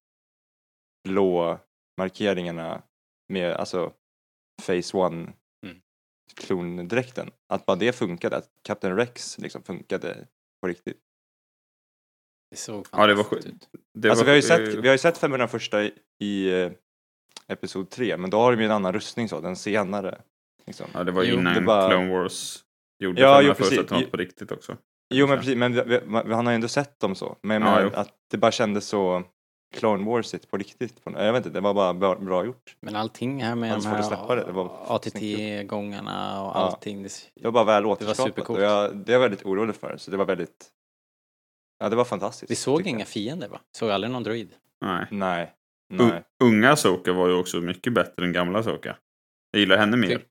blå markeringarna med alltså Phase One. Klondräkten, att bara det funkade, att Captain Rex liksom funkade på riktigt. Det såg ja, det var sjukt. ut. Det alltså var, vi har ju sett, vi har ju sett 501 i, i eh, Episod 3, men då har de ju en annan rustning så, den senare. Liksom. Ja, det var Jo, innan det bara- Clone Wars gjorde Ja, ja, jo, jo, först precis. att det var Jo- något på riktigt också. Jo men precis, men vi, vi, han har ju ändå sett dem så. Men Ja, jo. att det bara kändes så Clone Warsigt på riktigt. På- Jag vet inte, det var bara bra, bra gjort. Men allting här med Ja, de här släppa det, det var ATT-gångarna och Ja. allting. Det, Det var bara väl Det var återskapat. och jag, det är jag väldigt orolig för. Så det var väldigt, ja det var fantastiskt. vi såg jag. inga fiender va? Vi såg aldrig någon droid. Nej. Nej, nej. unga Soka var ju också mycket bättre än gamla Soka. Jag gillar henne mer.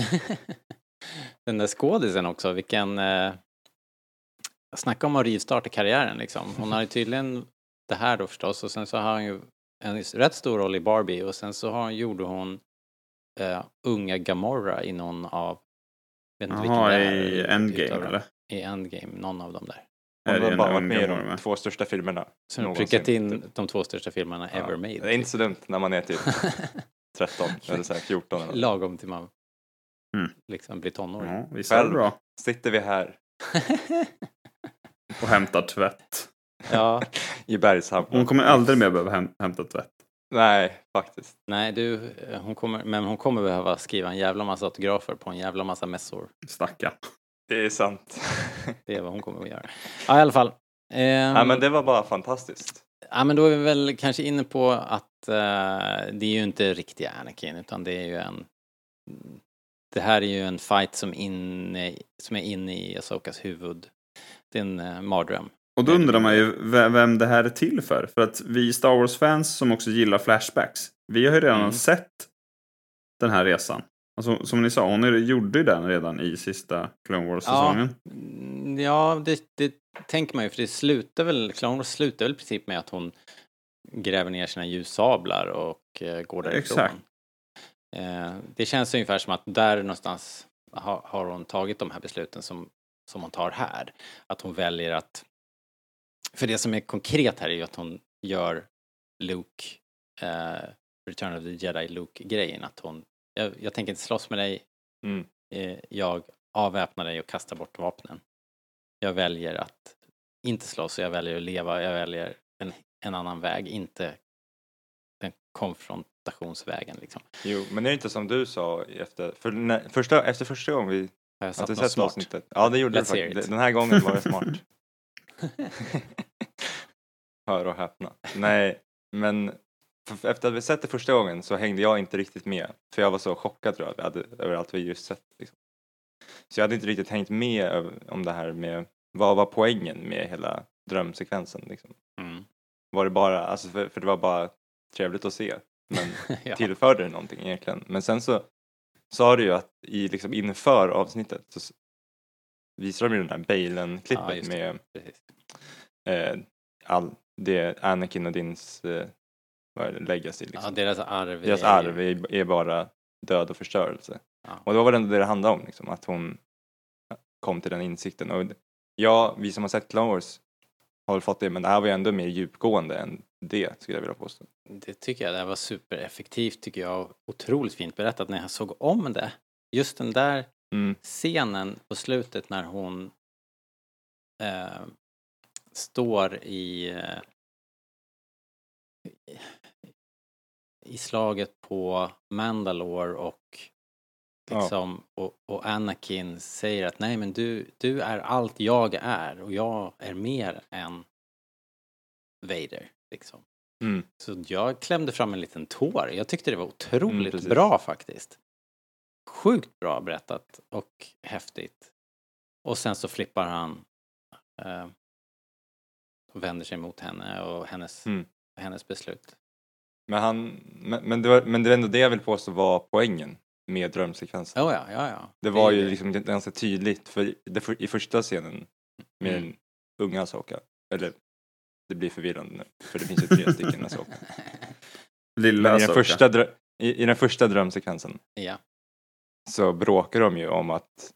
Den där skådisen också, vilken... Eh, snacka om att rivstarta karriären liksom. Hon har ju tydligen det här då förstås och sen så har hon ju en rätt stor roll i Barbie och sen så har, gjorde hon eh, unga Gamora i någon av... Vet inte vilken Jaha, det är, i utav Endgame eller? I Endgame, någon av dem där. Är Hon det har bara varit med i de med? två största filmerna. Så de har prickat in typ. de två största filmerna ever Ja. made. Det är inte så dumt när man är typ 13 eller så här 14 eller något. Lagom till man Mm. liksom blir tonåring. Ja, Själv. bra. Sitter vi här Och hämtar tvätt. Ja, i Bergshamra. Hon kommer aldrig mer behöva häm- hämta tvätt. Nej, faktiskt. nej du, eh, hon kommer, men hon kommer behöva skriva en jävla massa autografer på en jävla massa mässor. Stackarn. Det är sant. Det är vad hon kommer att göra. Ja, i alla fall. Ehm, Nej men det var bara fantastiskt. Ja, men då är vi väl kanske inne på att eh, det är ju inte riktiga Anakin utan det är ju en... Det här är ju en fight som, inne, som är inne i Asokas huvud. Det är en uh, mardröm. Och då undrar man ju ve- vem det här är till för. För att vi Star Wars-fans som också gillar flashbacks, vi har ju redan Mm. sett den här resan. Alltså, som ni sa, hon gjorde ju den redan i sista Clone Wars-säsongen. Mm, Ja, det, det tänker man ju för det slutar väl, Clone Wars slutar väl i princip med att hon gräver ner sina ljussablar och eh, går därifrån. Exakt. Eh, det känns ungefär som att där någonstans har hon tagit de här besluten som, som hon tar här. Att hon väljer att... För det som är konkret här är ju att hon gör Luke, eh, Return of the Jedi Luke-grejen. Att hon, jag, jag tänker inte slåss med dig, Mm. eh, jag avväpnar dig och kastar bort vapnen. Jag väljer att inte slåss, jag väljer att leva, jag väljer en, en annan väg, inte den konfrontationsvägen liksom. Jo, men det är inte som du sa efter, för när, första, efter första gången vi Har jag satt något smart? avsnittet? Ja, det gjorde Let's du faktiskt. Den här gången var det smart. Hör och häpna. Nej, men efter att vi sett det första gången så hängde jag inte riktigt med. För jag var så chockad tror jag, hade, över allt vi just sett. Liksom. Så jag hade inte riktigt hängt med om det här med vad var poängen med hela drömsekvensen. Liksom. Mm. Var det bara, alltså för, för det var bara trevligt att se. Men Ja. tillförde det någonting egentligen? Men sen så sa du ju att i, liksom inför avsnittet så visar de ju den här just det. med eh, all, det Anakin och Dins eh, vad är det, legacy. Liksom. Ja, deras arv. Deras är arv är, är bara död och förstörelse. Ja. Och då var det ändå det det handlade om, liksom, att hon kom till den insikten. Och ja, vi som har sett Clone Wars har väl fått det, men det här var ju ändå mer djupgående än det, skulle jag vilja påstå. Det tycker jag, det här var supereffektivt tycker jag. Otroligt fint berättat när jag såg om det. Just den där Mm. scenen på slutet när hon eh, står i eh, i slaget på Mandalore och Ja. liksom och, och Anakin säger att nej men du, du är allt jag är och jag är mer än Vader liksom. Mm. Så jag klämde fram en liten tår. Jag tyckte det var otroligt precis. bra faktiskt. Sjukt bra berättat och häftigt. Och sen så flippar han eh, vänder sig mot henne och hennes, Mm. hennes beslut. Men, han, men, men, det var, men det var ändå det jag vill påstå var poängen med drömsekvensen. Oh, ja, ja, ja. Det var ju liksom ganska tydligt för det, för, i första scenen med Mm. den unga Asoka, eller det blir förvirrande nu, för det finns ju tre stycken Asoka. Lilla Men i den, första drö- i, I den första drömsekvensen Ja, så bråkar de ju om att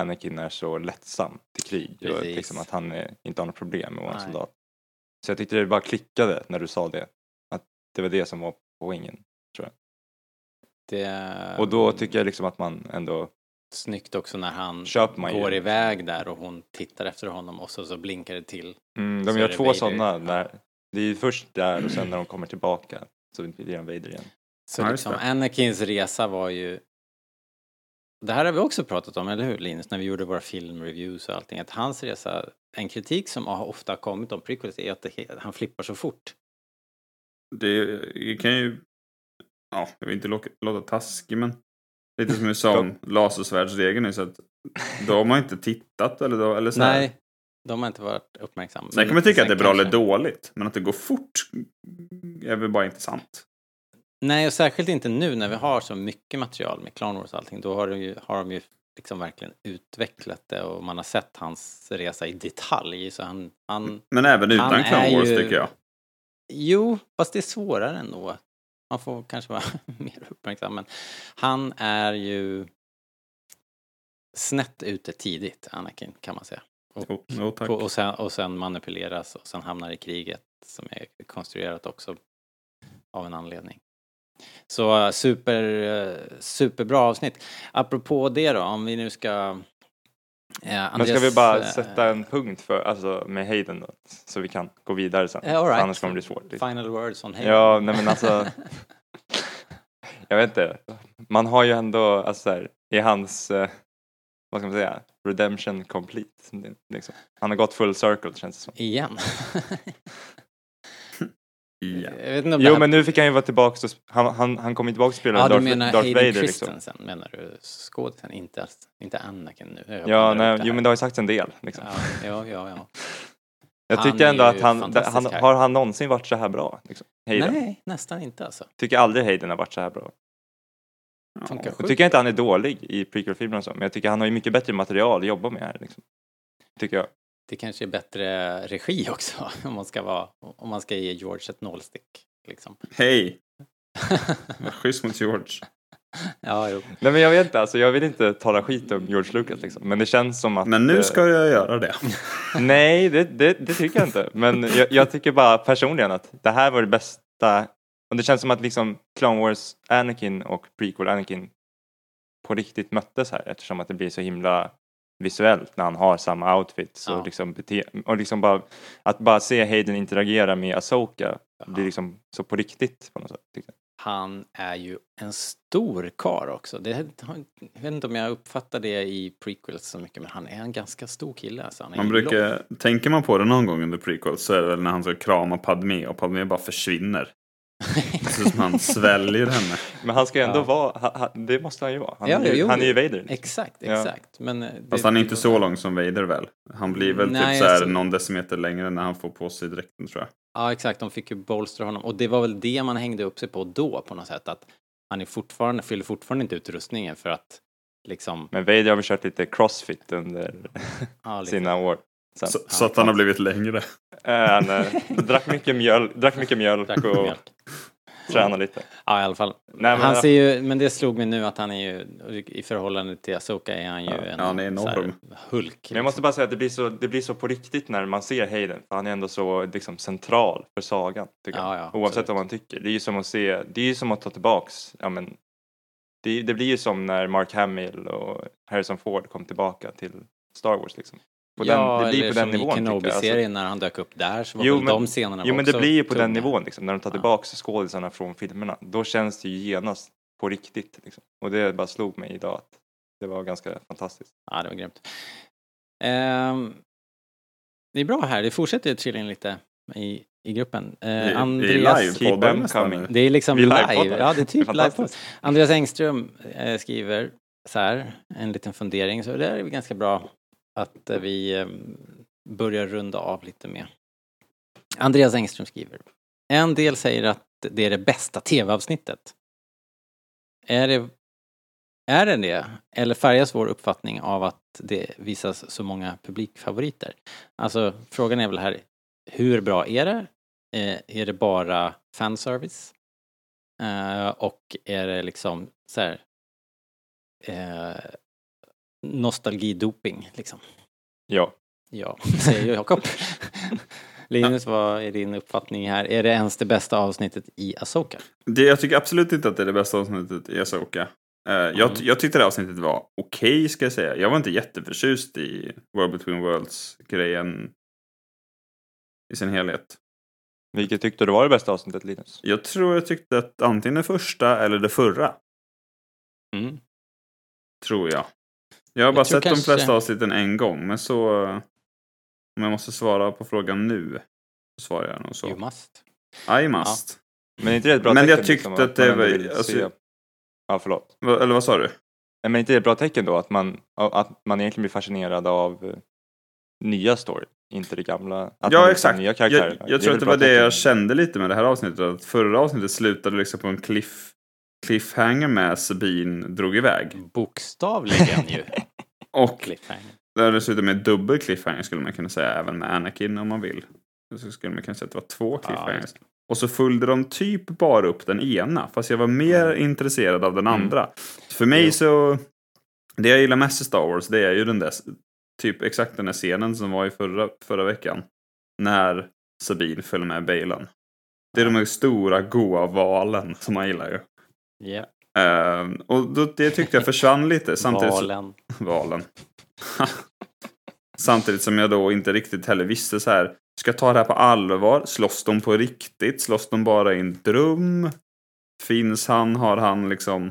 Anakin är så lättsam till krig och liksom att han är, inte har något problem med att vara en soldat. Så jag tyckte det bara klickade när du sa det. Att det var det som var poängen. det Och då tycker jag liksom att man ändå snyggt också när han man ju. går iväg där och hon tittar efter honom och så, så blinkar det till. Mm, Så de är gör två Vader. sådana. När, det är ju först där och sen när de kommer tillbaka så blir han Vader igen. Så liksom. Anakins resa var ju det här har vi också pratat om, eller hur Linus, när vi gjorde våra filmreviews och allting, att hans resa, en kritik som ofta har kommit om prequels är att det, han flippar så fort. Det kan ju... Ja, jag vill inte låta, taskig men... Lite som vi sa om lasersvärdsregeln. Så att då har man inte tittat eller, då, eller så här. Nej, de har inte varit uppmärksamma. Sen kan man tycka att det är bra eller kanske- dåligt. Men att det går fort är väl bara inte sant. Nej, och särskilt inte nu när vi har så mycket material med Clone Wars och allting. Då har de ju, har de ju liksom verkligen utvecklat det och man har sett hans resa i detalj. Så han, han Men även utan Clone Wars ju- tycker jag. Jo, fast det är svårare ändå. Man får kanske vara mer uppmärksam. Men han är ju snett ute tidigt, Anakin, kan man säga. Och, jo, tack. och, och, sen, och sen manipuleras och sen hamnar i kriget som är konstruerat också av en anledning. Så eh, super, eh, superbra avsnitt. Apropå det då, om vi nu ska... eh, Men ska Andreas, vi bara eh, sätta en punkt för, alltså med Hayden då? Så vi kan gå vidare sen. Eh, all right. Annars kommer det bli svårt. liksom. Final words on Hayden. Ja, nej men alltså. jag vet inte. Man har ju ändå, alltså så här, i hans, eh, vad ska man säga, redemption complete. Liksom. Han har gått full circle känns det som. Igen. Ja. Jag vet inte om det Jo här... men nu fick han ju vara tillbaka, och, han, han, han kom ju tillbaka och spelade Ja, du Darth, menar Darth Hayden Vader liksom. Christensen menar du? Skådisen, inte, inte Anakin nu. Ja, nej, jo men det har ju sagts en del. Liksom. Ja, ja, ja. ja. jag han tycker ändå att han, han, har han någonsin varit så här bra? Liksom? Hayden? Nej, nästan inte alltså. Tycker aldrig Hayden har varit så här bra. Funkar Jag tycker inte han är dålig i prequel-filmerna så, men jag tycker han har ju mycket bättre material att jobba med här. Liksom. Tycker jag. Det kanske är bättre regi också om man ska, vara, om man ska ge George ett nålstick. Liksom. Hej! Var schysst mot George. ja, jo. Nej men jag vet inte, alltså, jag vill inte tala skit om George Lucas liksom, men det känns som att... Men nu eh, ska jag göra det. Nej, det, det, det tycker jag inte. Men jag, jag tycker bara personligen att det här var det bästa. Och det känns som att liksom Clone Wars Anakin och prequel Anakin på riktigt möttes här eftersom att det blir så himla visuellt när han har samma outfits Ja. och liksom bete- och liksom bara att bara se Hayden interagera med Asoka blir liksom så på riktigt på något sätt. jag. han är ju en stor kar också. Det, jag vet inte om jag uppfattar det i prequels så mycket, men han är en ganska stor kille. Alltså. Han är Man brukar, lång. tänker man på det någon gång under prequel så är det väl när han ska krama Padmé och Padmé bara försvinner. Ut som han sväljer henne. Men han ska ju ändå Ja. vara, han, han, det måste han ju vara. Han, Ja, är, ju, jo, han är ju. Vader. Exakt, Ja. exakt. Men eh, det- Fast han är inte så lång som Vader väl? Han blir väl Nej, typ så här alltså- någon decimeter längre när han får på sig dräkten tror jag. Ja, exakt. De fick ju bolstra honom. Och det var väl det man hängde upp sig på då på något sätt. Att han är fortfarande, fyller fortfarande inte ut rustningen för att liksom... Men Vader har väl kört lite crossfit under Ja, lite. sina år. Sen. Så, så att han har blivit längre. Eh, han eh, drack mycket mjölk, drack mycket mjölk Drack och mjölk. tränade lite. Ja, i alla fall. Nej, men- han ser ju, men det slog mig nu att han är ju, i förhållande till Asoka är han ju en ja, han är så här enorm. Hulk. Men jag måste bara säga att det blir så, det blir så på riktigt när man ser Hayden. För han är ändå så liksom, central för sagan. Tycker Ja, jag. ja, Oavsett absolut. vad man tycker. Det är ju som att se, det är ju som att ta tillbaks, ja men. Det, det blir ju som när Mark Hamill och Harrison Ford kom tillbaka till Star Wars liksom. På ja, den, det blir eller på den som nivån i jag. Alltså, Kenobi-serien när han dök upp där så var Jo, väl men- de scenerna Jo men det blir ju på den tunga. nivån liksom. När de tar Ja. tillbaks skådisarna från filmerna. Då känns det ju genast på riktigt. Liksom. Och det bara slog mig idag att det var ganska fantastiskt. Ja, det var grymt. Ehm, det är bra här, det fortsätter ju tydligen lite i, i gruppen. Uh, vi är Andreas, Keep livepoddar them nästan det är liksom live. livepoddar. Ja, det är typ livepodd. Andreas Engström eh, skriver så här, en liten fundering, så det är ganska bra att eh, vi eh, börjar runda av lite med. Andreas Engström skriver, en del säger att det är det bästa tv-avsnittet. Är det, är det det? Eller färgas vår uppfattning av att det visas så många publikfavoriter? Alltså, frågan är väl här, hur bra är det? Eh, är det bara fanservice? Eh, och är det liksom så här eh, nostalgidoping liksom? Ja. Ja, säger Jakob. Linus, vad är din uppfattning här? Är det ens det bästa avsnittet i Asoka? Det, jag tycker absolut inte att det är det bästa avsnittet i Asoka. Jag, Mm. jag tyckte det här avsnittet var okej ska jag säga. Jag var inte jätteförtjust i World Between Worlds-grejen i sin helhet. Vilket tyckte du var det bästa avsnittet Linus? Jag tror jag tyckte att antingen det första eller det förra, Mm. tror jag. Jag har bara tror sett de kanske- flesta avsnitten en gång, men så... Om jag måste svara på frågan nu, så svarar jag nog You så. must. I must. Men är inte det ett bra Men jag tecken, tyckte liksom, att det man ändå var- alltså- se... Ja, förlåt. Va- Eller vad sa du? Nej, Men inte det ett bra tecken då att man, att man egentligen blir fascinerad av eh, nya story, inte det gamla? Att ja, se exakt. Nya Jag, jag tror att det var det jag kände lite med det här avsnittet. Att förra avsnittet slutade liksom på en cliff, cliffhanger med Sabine drog iväg. Bokstavligen ju. Och det slutade med dubbel cliffhanger skulle man kunna säga. Även med Anakin om man vill. Så skulle man kunna säga att det var två Ja, cliffhangers. just och så följde de typ bara upp den ena. Fast jag var mer intresserad av den Mm. andra. För mig Jo. så... Det jag gillar mest i Star Wars det är ju den där... Typ exakt den där scenen som var i förra, förra veckan. När Sabine följer med Balen. Det är de här stora goa valen som man gillar ju. Ja, Ehm, och då, det tyckte jag försvann lite. Samtidigt så- valen. valen. Samtidigt som jag då inte riktigt heller visste så här. Ska jag ta det här på allvar? Slåss de på riktigt? Slåss de bara i en dröm? Finns han? Har han liksom?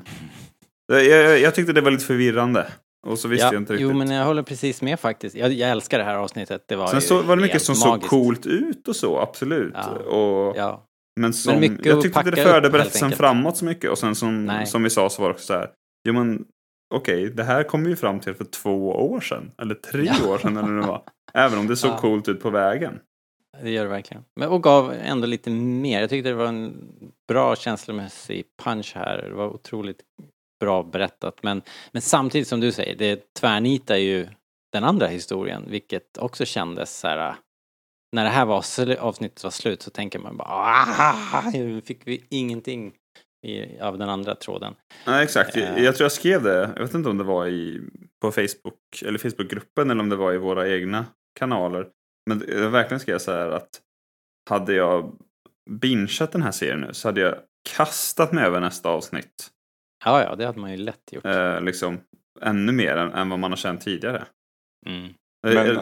Jag, jag, jag tyckte det var lite förvirrande. Och så visste Ja, jag inte riktigt. jo, men jag håller precis med faktiskt. Jag, jag älskar det här avsnittet. Det var Sen så var det mycket som såg magiskt. coolt ut och så, absolut. Ja. Och, Ja, Men som, mycket jag tyckte inte det förde upp, berättelsen framåt så mycket. Och sen som, Nej. som vi sa så var det också så här. Jo men okej, det här kom vi ju fram till för två år sedan. Eller tre Ja. år sedan eller det var. Även om det såg Ja. coolt ut på vägen. det gör det verkligen. Men, och gav ändå lite mer. Jag tyckte det var en bra känslomässig punch här. Det var otroligt bra berättat. Men, men samtidigt som du säger, det tvärnitar ju den andra historien, vilket också kändes så här. När det här var, avsnittet var slut så tänker man bara ah, fick vi ingenting i, av den andra tråden. Ja, exakt. Eh. Jag, jag tror jag skrev det. Jag vet inte om det var i, på Facebook eller Facebookgruppen eller om det var i våra egna kanaler. Men jag verkligen skrev så här att hade jag bingeat den här serien nu så hade jag kastat mig över nästa avsnitt. Ja, ja, det hade man ju lätt gjort. Eh, liksom ännu mer än, än vad man har känt tidigare. Mm. Men,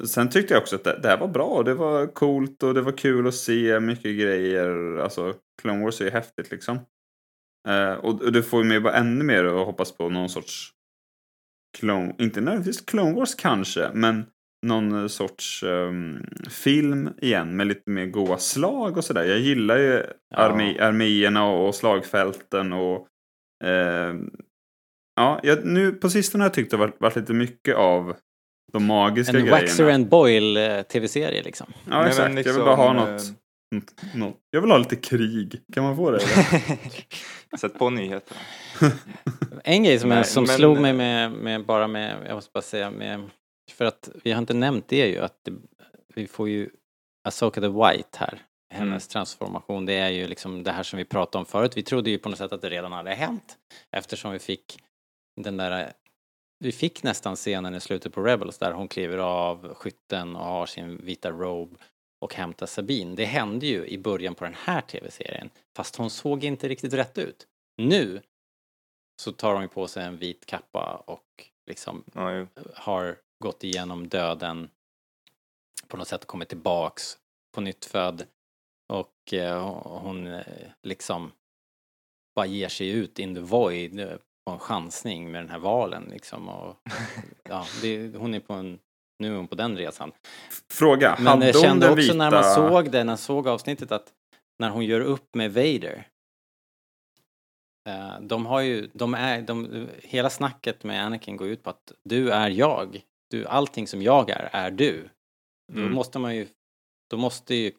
Eh, Sen tyckte jag också att det, det här var bra. Det var coolt och det var kul att se mycket grejer. Alltså, Clone Wars är ju häftigt liksom. Eh, och, och det får ju mig bara ännu mer att hoppas på någon sorts Clone, inte nödvändigtvis Clone Wars kanske, men någon sorts ehm, film igen med lite mer goa slag och sådär. Jag gillar ju armé, arméerna och, slagfälten och ehm, ja, jag, nu på sistone har jag tyckt det varit, varit lite mycket av de magiska En grejerna. Waxer and Boyle eh, tv-serie liksom. Ja, Nej, exakt. men jag vill bara ha liksom, något, något. Jag vill ha lite krig. Kan man få det? eller? Sätt på nyheterna. En grej som, Nej, som men- slog mig med, med, bara med, jag måste bara säga med, för att vi har inte nämnt det ju att det, vi får ju Asoka the White här. Hennes transformation, det är ju liksom det här som vi pratade om förut. Vi trodde ju på något sätt att det redan hade hänt eftersom vi fick den där vi fick nästan scenen i slutet på Rebels där hon kliver av skytten och har sin vita robe och hämtar Sabine. Det hände ju i början på den här tv-serien fast hon såg inte riktigt rätt ut. Nu så tar hon ju på sig en vit kappa och liksom Ja, har gått igenom döden på något sätt kommit tillbaks på nytt född och eh, hon eh, liksom bara ger sig ut in the void eh, på en chansning med den här valen liksom och ja, det, hon är på en, nu är hon på den resan. Fråga, Men hade jag kände också vita... när man såg det, när man såg avsnittet att när hon gör upp med Vader eh, de har ju, de är, de, hela snacket med Anakin går ut på att du är jag. Du, allting som jag är, är du. Då Mm. måste man ju, då måste ju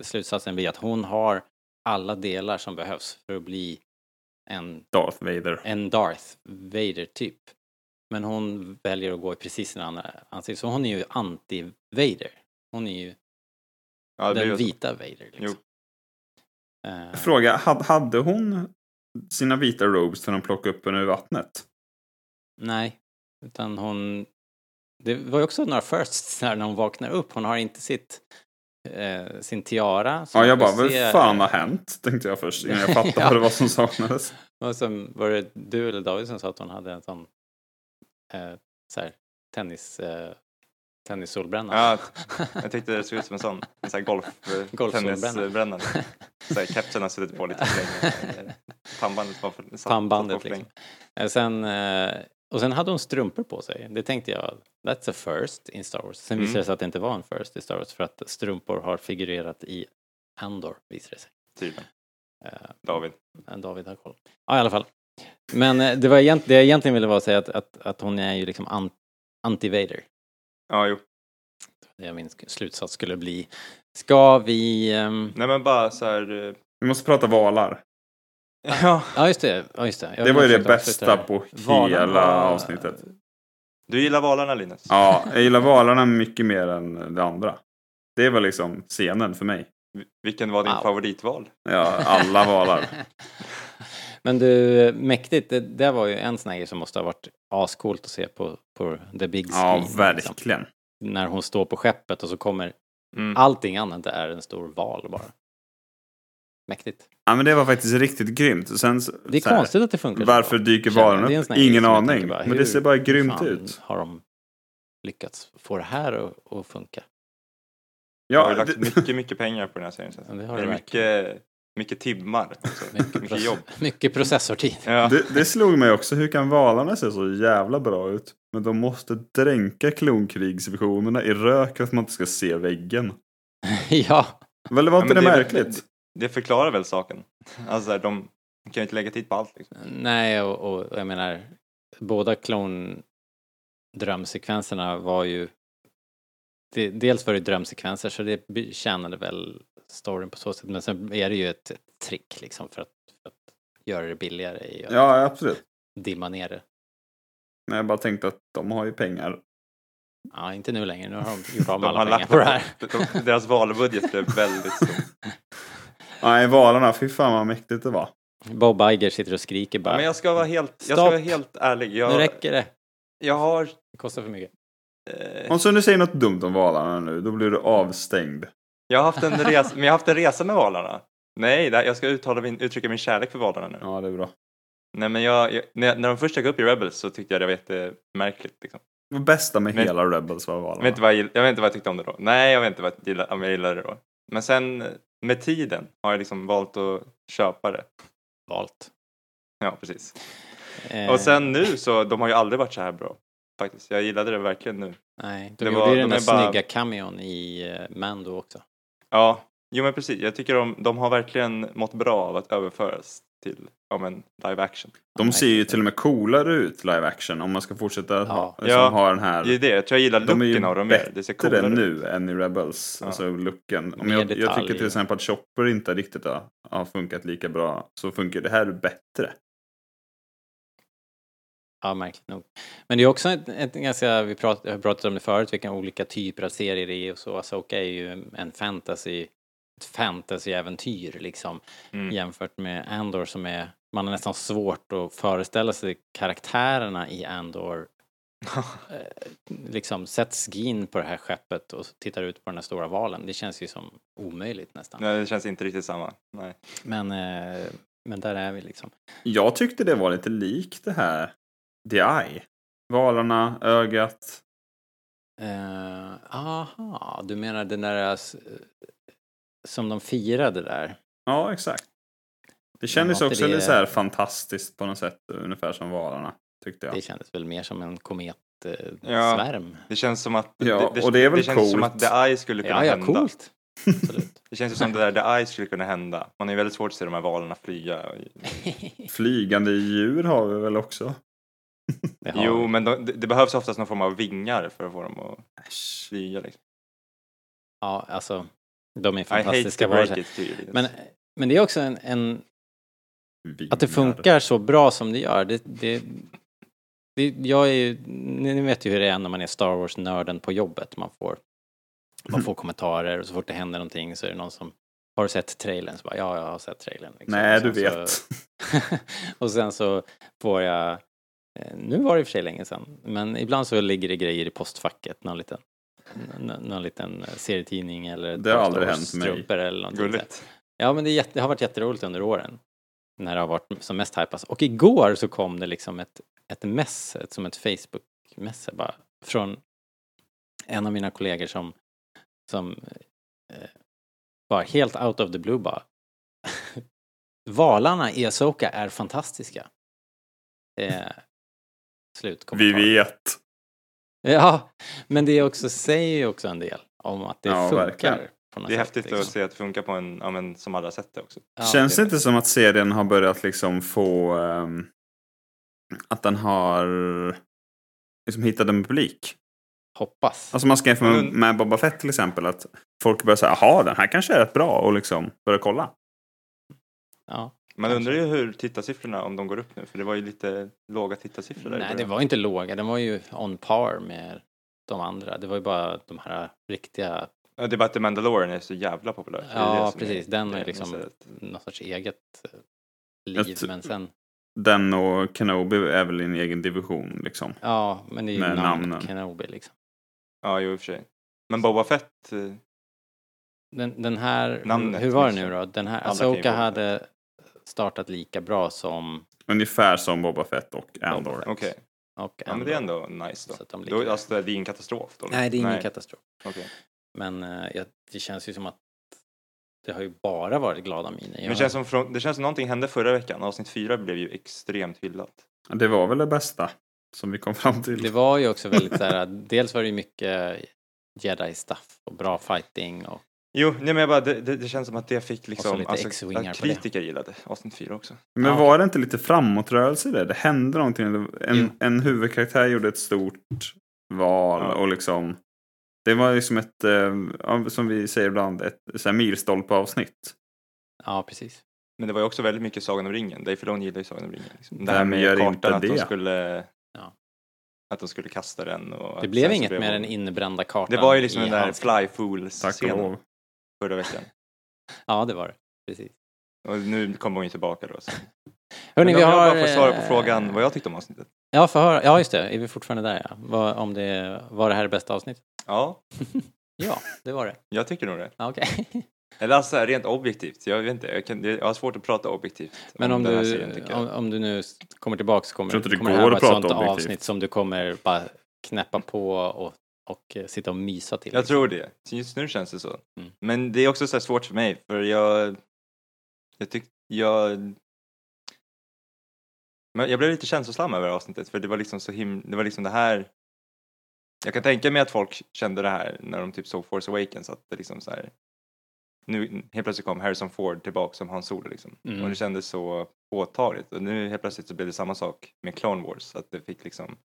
slutsatsen bli att hon har alla delar som behövs för att bli en, Darth Vader. en Darth Vader typ. Men hon väljer att gå i precis sin andra ansikte, så hon är ju anti-Vader. Hon är ju Ja, den ju så. vita Vader liksom. Eh, Fråga, had- hade hon sina vita robes när de plockade upp henne ur vattnet? Nej, utan hon... Det var ju också några firsts när hon vaknar upp. Hon har inte sitt, eh, sin tiara. Ja, jag bara, vad fan har hänt? Tänkte jag först, innan jag fattade Ja. vad det var som saknades. Och sen var det du eller David som sa att hon hade en sån eh, så här, tennis, eh, tennissolbränna. Ja, jag tyckte det såg ut som en sån, en sån här golf, eh, tennisbränna. Kepsen har suttit på lite för länge. Pannbandet var för, satt- satt Pannbandet på för länge. liksom. Eh, Sen, eh, och sen hade hon strumpor på sig. Det tänkte jag, that's a first in Star Wars. Sen Mm. visade det sig att det inte var en first i Star Wars för att strumpor har figurerat i Andor, visade det sig. Tydligen. Eh, David. David har koll. Ja, i alla fall. Men eh, det, var egent, det jag egentligen ville vara att säga att, att, att hon är ju liksom an, anti-Vader. Ja, jo. Det är min slutsats skulle bli. Ska vi... ehm, Nej men bara så här. eh, Vi måste prata valar. Ja. Ja, just det. Ja, just det. Jag Det var ju det bästa på Valarna hela var- avsnittet. Du gillar valarna Linus? Ja, jag gillar valarna mycket mer än det andra. Det var liksom scenen för mig. Vi- Vilken var din Wow. favoritval? Ja, alla valar. Men du, mäktigt. Det, det var ju en sån här grej som måste ha varit ascoolt att se på, på the big Ja, screen. liksom. verkligen. När hon står på skeppet och så kommer Mm. allting annat är en stor val bara. Mäktigt. Ja, men det var faktiskt riktigt grymt. Sen, så- Det är så här, konstigt att det funkar så Varför bra. dyker Det en upp? Ingen aning. bara, men det ser bara grymt ut. har de lyckats få det här att, att funka? Jag har Ja, ju lagt det, mycket, mycket pengar på den här serien. Ja, det det har är du mycket, mycket timmar. Också. Mycket, mycket jobb. mycket processortid. Ja. det, det slog mig också. Hur kan valarna se så jävla bra ut? Men de måste dränka klonkrigsvisionerna i rök för att man inte ska se väggen. ja, Väl, var Ja, inte men det, det märkligt? Det förklarar väl saken. Alltså de kan ju inte lägga tid på allt. Liksom. nej och, och jag menar båda klon-drömsekvenserna var ju det, dels var det drömsekvenser så det tjänade väl storyn på så sätt men sen är det ju ett, ett trick liksom för att, för att göra det billigare Ja, absolut. dimma ner det. Men jag bara tänkte att de har ju pengar. Ja, inte nu längre. Nu har de gjort av med De alla har pengar på det här. de, deras valbudget blev väldigt stor. Nej, valarna, fy fan vad mäktigt det var. Bob Iger sitter och skriker bara. Men jag ska vara helt, jag ska Stopp. vara helt ärlig. Jag, Nu räcker det. jag har... Det kostar för mycket. Eh, Om så du säger något dumt om valarna nu, då blir du avstängd. jag har haft en resa, men jag har haft en resa med valarna. Nej, det här, jag ska uttala min, uttrycka min kärlek för valarna nu. Ja, det är bra. Nej, men jag, jag, när, när de först dök upp i Rebels så tyckte jag det var jättemärkligt. Liksom. Det bästa med Men- hela Rebels var Jag valarna. vet, inte vad jag, gill- jag vet inte vad jag tyckte om det då. Nej, jag vet inte vad jag gillade, om jag gillade det då. Men sen med tiden har jag liksom valt att köpa det. Valt. Ja, precis. Eh, Och sen nu så, de har ju aldrig varit så här bra. Faktiskt. Jag gillade det verkligen nu. Nej, de det gjorde var- ju den de där är bara- snygga cameon i eh, Mando också. Ja, jo men precis. Jag tycker de, de har verkligen mått bra av att överföras till ja, men, live action. De ser ju till och med coolare ut live action om man ska fortsätta Ja. ha, liksom, Ja, ha den här. Det är det, jag tror jag gillar De looken av dem mer. Det ser coolare ut. nu än i Rebels. Ja. Alltså looken. Om jag, jag tycker till exempel att Chopper inte riktigt har, har funkat lika bra. Så funkar det här bättre. Ja, märkligt nog. Men det är också ett, ett ganska, vi prat, har pratat om det förut, vilka olika typer av serier det är och så. Asoka är ju en fantasy, fantasyäventyr liksom. Mm. Jämfört med Andor som är, man har nästan svårt att föreställa sig karaktärerna i Andor. eh, liksom sätts in på det här skeppet och tittar ut på den här stora valen. Det känns ju som omöjligt nästan. Nej, det känns inte riktigt samma. Nej. Men, eh, men där är vi liksom. Jag tyckte det var lite likt det här The Eye. Valarna, ögat. Uh, aha, du menar den där som de firade där? Ja, exakt. Det kändes inte också det- lite så här fantastiskt på något sätt. Ungefär som valarna. Tyckte jag. Det kändes väl mer som en kometsvärm. Ja. svärm. Det känns som att Ja, och det är väl känns som att The Eye skulle kunna Ja, ja, hända. coolt. Det känns ju som det där The Eye skulle kunna hända. Man är väldigt svårt att se de här valarna flyga. Flygande djur har vi väl också? Det Jo, men de, det, det behövs oftast någon form av vingar för att få dem att flyga. Liksom. Ja, alltså. De är fantastiska varelser. Men, men det är också en, en att det funkar så bra som det gör. Det, det, det, jag är ju, ni vet ju hur det är när man är Star Wars-nörden på jobbet. Man får, man får kommentarer och så fort det händer någonting så är det någon som har du sett trailern? Så bara, ja, jag har sett trailern. liksom. Nej, du vet. Så, och sen så får jag, eh, nu var det i och för sig länge sedan, men ibland så ligger det grejer i postfacket, någon liten, någon liten serietidning eller Det har aldrig hänt mig. Eller någonting. Gulligt. Ja, men det, jätte, det har varit jätteroligt under åren. När det har varit som mest hypas. Och igår så kom det liksom ett, ett mess, ett, som ett Facebook-mess bara från en av mina kollegor som, som eh, var helt out of the blue bara. Valarna i Asoka är fantastiska. Eh, slut Vi vet. Ja, men det är också, säger ju också en del om att det Ja, funkar. verkligen. På något Det är sätt, häftigt liksom. att se att det funkar på en, ja men som alla sett det också. Ja, Känns det det- inte som att serien har börjat liksom få... ehm, att den har liksom hittat en publik? Hoppas. Alltså man ska jämföra med, med Boba Fett till exempel. Att folk börjar säga jaha den här kanske är rätt bra och liksom börja kolla. Ja. Man undrar ju hur tittarsiffrorna, om de går upp nu, för det var ju lite låga tittarsiffror där Nej, det var inte låga. Den var ju on par med de andra. Det var ju bara de här riktiga... Ja, Det är bara att The Mandalorian är så jävla populär. Det är det Ja, precis. Den är liksom något sorts eget eh, liv. Men sen... Den och Kenobi är väl i en egen division liksom. Ja, men det är ju Med namn namnen. Kenobi liksom. Ja, jo i och för sig. Men Boba Fett, eh, Den, den här... Namnet hur var det liksom. nu då? Den här... Asoka hade startat lika bra som... Ungefär som Boba Fett och Andor. okej. Och Ja, men det är Andor. ändå nice då. Så att de ligger- då alltså, det är ingen katastrof då? Nej, det är ingen katastrof. Okej. Men eh, jag, det känns ju som att det har ju bara varit glada miner. Men Jag- det känns, som från, det känns som någonting hände förra veckan. Avsnitt fyra blev ju extremt hyllat. Det var väl det bästa som vi kom fram till. Det var ju också väldigt så här, dels var det ju mycket jedi-stuff och bra fighting och Jo, nej men jag bara, det, det, det känns som att det fick Och så liksom, lite alltså, X-wingar att på det. kritiker gillade avsnitt fyra också. Men Ja. var det inte lite framåtrörelse i det? Det hände någonting. Jo. En, en huvudkaraktär gjorde ett stort val Ja. och liksom det var liksom ett, eh, ja, som vi säger ibland, ett så här milstolpe-avsnitt. ja, precis. Men det var ju också väldigt mycket Sagan om ringen. Dave Filoni gillar ju Sagan om ringen. Liksom. Det Vem här med gör kartan, inte att de det? skulle Ja. att de skulle kasta den. Och Det blev så inget med den innebrända kartan Det var ju liksom i den där handsken. Tack och Flyfools-scenen lov. Förra veckan. Ja, det var det. Precis. Och nu kommer hon ju tillbaka då. Så. Hörni, Men vi om har... jag bara får svara på eh, frågan vad jag tyckte om avsnittet. Ja, för höra. Ja, just det. Är vi fortfarande där, ja. Vad, om det var det här det bästa avsnittet? Ja, Ja, det var det. jag tycker nog det. Ja, Okej. Eller alltså rent objektivt. Jag vet inte, jag, kan, jag har svårt att prata objektivt Men om här du, serien om, om du nu kommer tillbaks kommer, kommer det här att vara ett sånt objektivt. avsnitt som du kommer bara knäppa på och, och eh, sitta och mysa till. Jag liksom. tror det. Just nu känns det så. Mm. Men det är också så svårt för mig för jag... Jag tyckte... Jag... Men jag blev lite känslosam över avsnittet för det var liksom så him... Det var liksom det här... Jag kan tänka mig att folk kände det här när de typ såg Force Awakens att det liksom så här... Nu helt plötsligt kom Harrison Ford tillbaka som Han Solo liksom. Mm. Och det kändes så påtagligt. Och nu helt plötsligt så blev det samma sak med Clone Wars. Att det fick liksom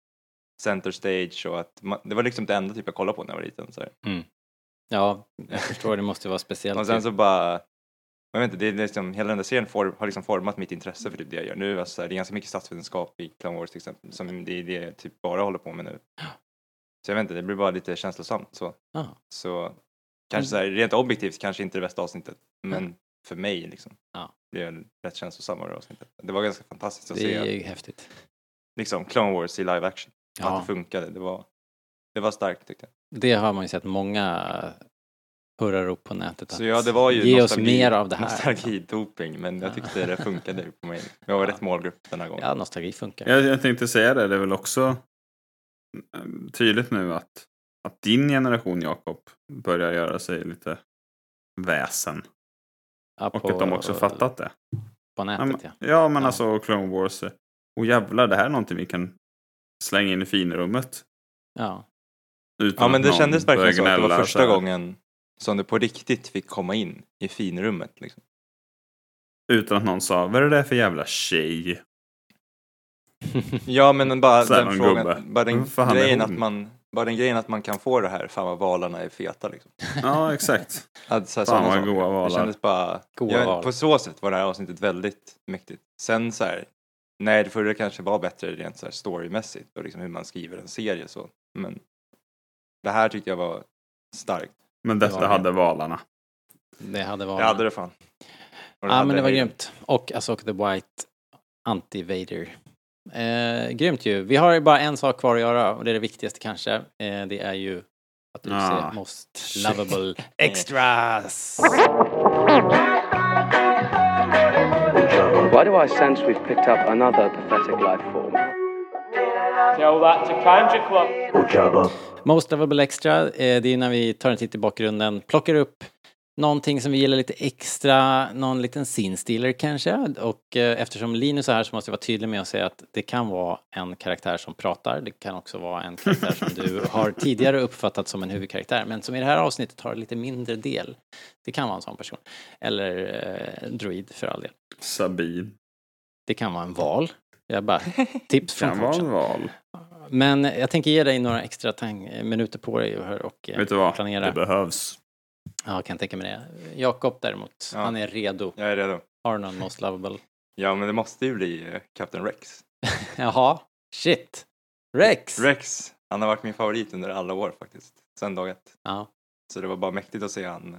center stage och att man, det var liksom det enda typ jag kollade på när jag var liten. Så här. Ja, jag förstår, det måste vara speciellt. Och sen så bara, jag vet inte, det är liksom, hela den där serien form, har liksom format mitt intresse för typ det jag gör nu. Alltså, det är ganska mycket statsvetenskap i Clone Wars till exempel, som det är det jag typ bara håller på med nu. Så jag vet inte, det blir bara lite känslosamt så. Ja. Så kanske så här, rent objektivt kanske inte det bästa avsnittet, men för mig liksom. Ja. Det är rätt känslosamt det avsnittet. Det var ganska fantastiskt att Det är se ju häftigt. liksom Clone Wars i live action. Ja. Att det funkade, det var, det var starkt tyckte jag. Det har man ju sett många hurrarop på nätet. Så att ja, det var ju Ge oss mer av det här. Nostalgidoping, men jag tyckte det funkade på mig. Jag var rätt målgrupp den här gången. Ja, nostalgi funkar. Jag, jag tänkte säga det, det är väl också mm, tydligt nu att, att din generation, Jakob, börjar göra sig lite väsen. Ja, Och på- att de också fattat det. På Ja, nätet, men, ja. ja, men Ja. alltså Clone Wars. eh, Och jävlar, det här är någonting vi kan slänga in i finrummet. Ja. Utan Ja men det kändes verkligen så att det var första gången som det på riktigt fick komma in i finrummet. Liksom. Utan att någon sa, vad är det där för jävla tjej? Ja men bara den frågan, gubbe. bara den, fan grejen att man, bara den grejen att man kan få det här, fan vad valarna är feta liksom. Ja, exakt. Att, så här, Fan, vad goa Det valar. kändes bara, Goa ja, val. på så sätt var det här avsnittet väldigt mäktigt. Sen så här, nej det förra kanske var bättre rent så här storymässigt och liksom hur man skriver en serie så. Men det här tyckte jag var starkt. Men Det detta det. hade valarna. Det hade varit... Jag hade det fan. Ja, hade men det var Hayden. grymt. Och Asoka the White Anti-Vader. Eh, grymt ju. Vi har ju bara en sak kvar att göra och det är det viktigaste kanske. Eh, det är ju att utse Ah, Most Lovable Extras. Why do I sense we've picked up another pathetic life form? Tell that to Kanji Club. Most Lovable Extra, eh, det är när vi tar en titt i bakgrunden, plockar upp någonting som vi gillar lite extra, någon liten sinstealer kanske. Och eh, eftersom Linus är här så måste jag vara tydlig med att säga att det kan vara en karaktär som pratar, det kan också vara en karaktär som du har tidigare uppfattat som en huvudkaraktär, men som i det här avsnittet har lite mindre del. Det kan vara en sån person. Eller eh, druid för all del. Sabine. Det kan vara en val. Jag bara, tips från Kan vara en val. Men jag tänker ge dig några extra minuter på dig och, och eh, Vet du vad? planera. Det behövs. Ja, jag kan tänka mig det. Jakob däremot, Ja. han är redo. Jag är redo. Har någon most lovable? Ja men det måste ju bli eh, Captain Rex. Jaha, shit. Rex! Rex, han har varit min favorit under alla år faktiskt. Sen dag ett. Ja, Så det var bara mäktigt att se han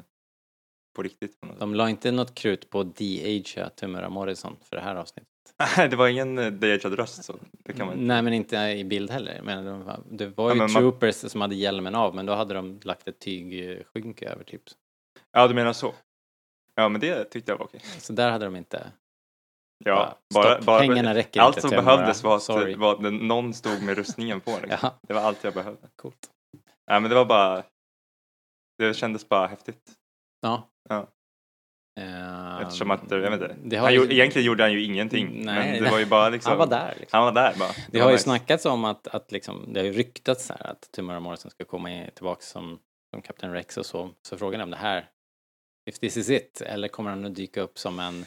på riktigt. på något sätt. de la inte något krut på de-agea Tumura Morrison för det här avsnittet. Nej, det var ingen eh, deagad röst så. Det kan man inte. Nej, men inte i bild heller. Men var, det var Ja, ju man- troopers som hade hjälmen av, men då hade de lagt ett tygskynke över typ. Ja, du menar så. Ja, men det tyckte jag var okej. Så där hade de inte... Ja, Bara, bara, bara, pengarna räcker allt som behövdes var att var att någon stod med rustningen på. Liksom. Ja. Det var allt jag behövde. Coolt. Ja, men det var bara, det kändes bara häftigt. Ja. Ja. Ehm, Eftersom att, jag vet inte, det har han ju- egentligen gjorde han ju ingenting. Nej, men det var ju bara liksom, Han var där. Liksom. Han var där bara. Det var har ju nice. snackats om att, att liksom, det har ju ryktats så här att Tumura Morrison ska komma tillbaka som, som Captain Rex och så. Så frågan är om det här, if this is it, eller kommer han att dyka upp som en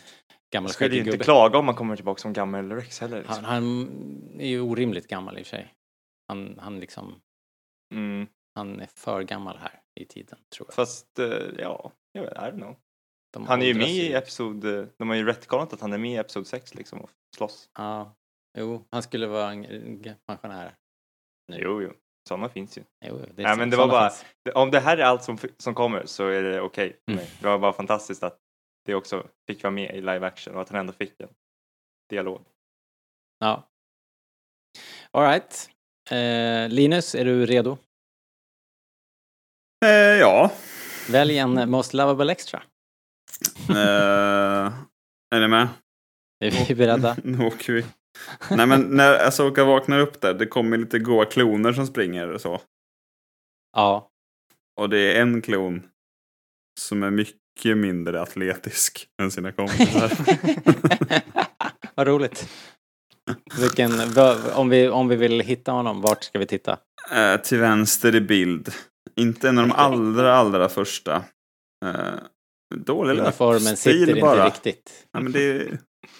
gammal skulle ju inte klaga om han kommer tillbaka som gammal Rex heller. Liksom. Han, han är ju orimligt gammal i och för sig. Han, han liksom, Mm. han är för gammal här i tiden, tror jag. Fast, eh, ja, jag vet, I don't know. De Han är ju med i episod, de har ju retconat att han är med i episod 6 liksom och slåss. Ja, jo, han skulle vara en en pensionär. Jo, jo, sådana finns ju. Jo, det är Nej, så- men det var bara, finns. om det här är allt som, som kommer så är det okej för Mm. Det var bara fantastiskt att det också fick vara med i live action och att han ändå fick en dialog. Ja. Alright. Eh, Linus, är du redo? Eh, ja. Välj en Most Lovable Extra. Eh, är ni med? Är vi beredda? Nu åker vi. Nej men när Asoka vaknar upp där, det kommer lite goa kloner som springer och så. Ja. Och det är en klon som är mycket mindre atletisk än sina kompisar. Vad roligt. Vilken, om, vi, om vi vill hitta honom, vart ska vi titta? Eh, till vänster i bild. Inte en av de allra, allra första. Eh, dålig Uniformen stil sitter inte bara. riktigt. Nej, men det,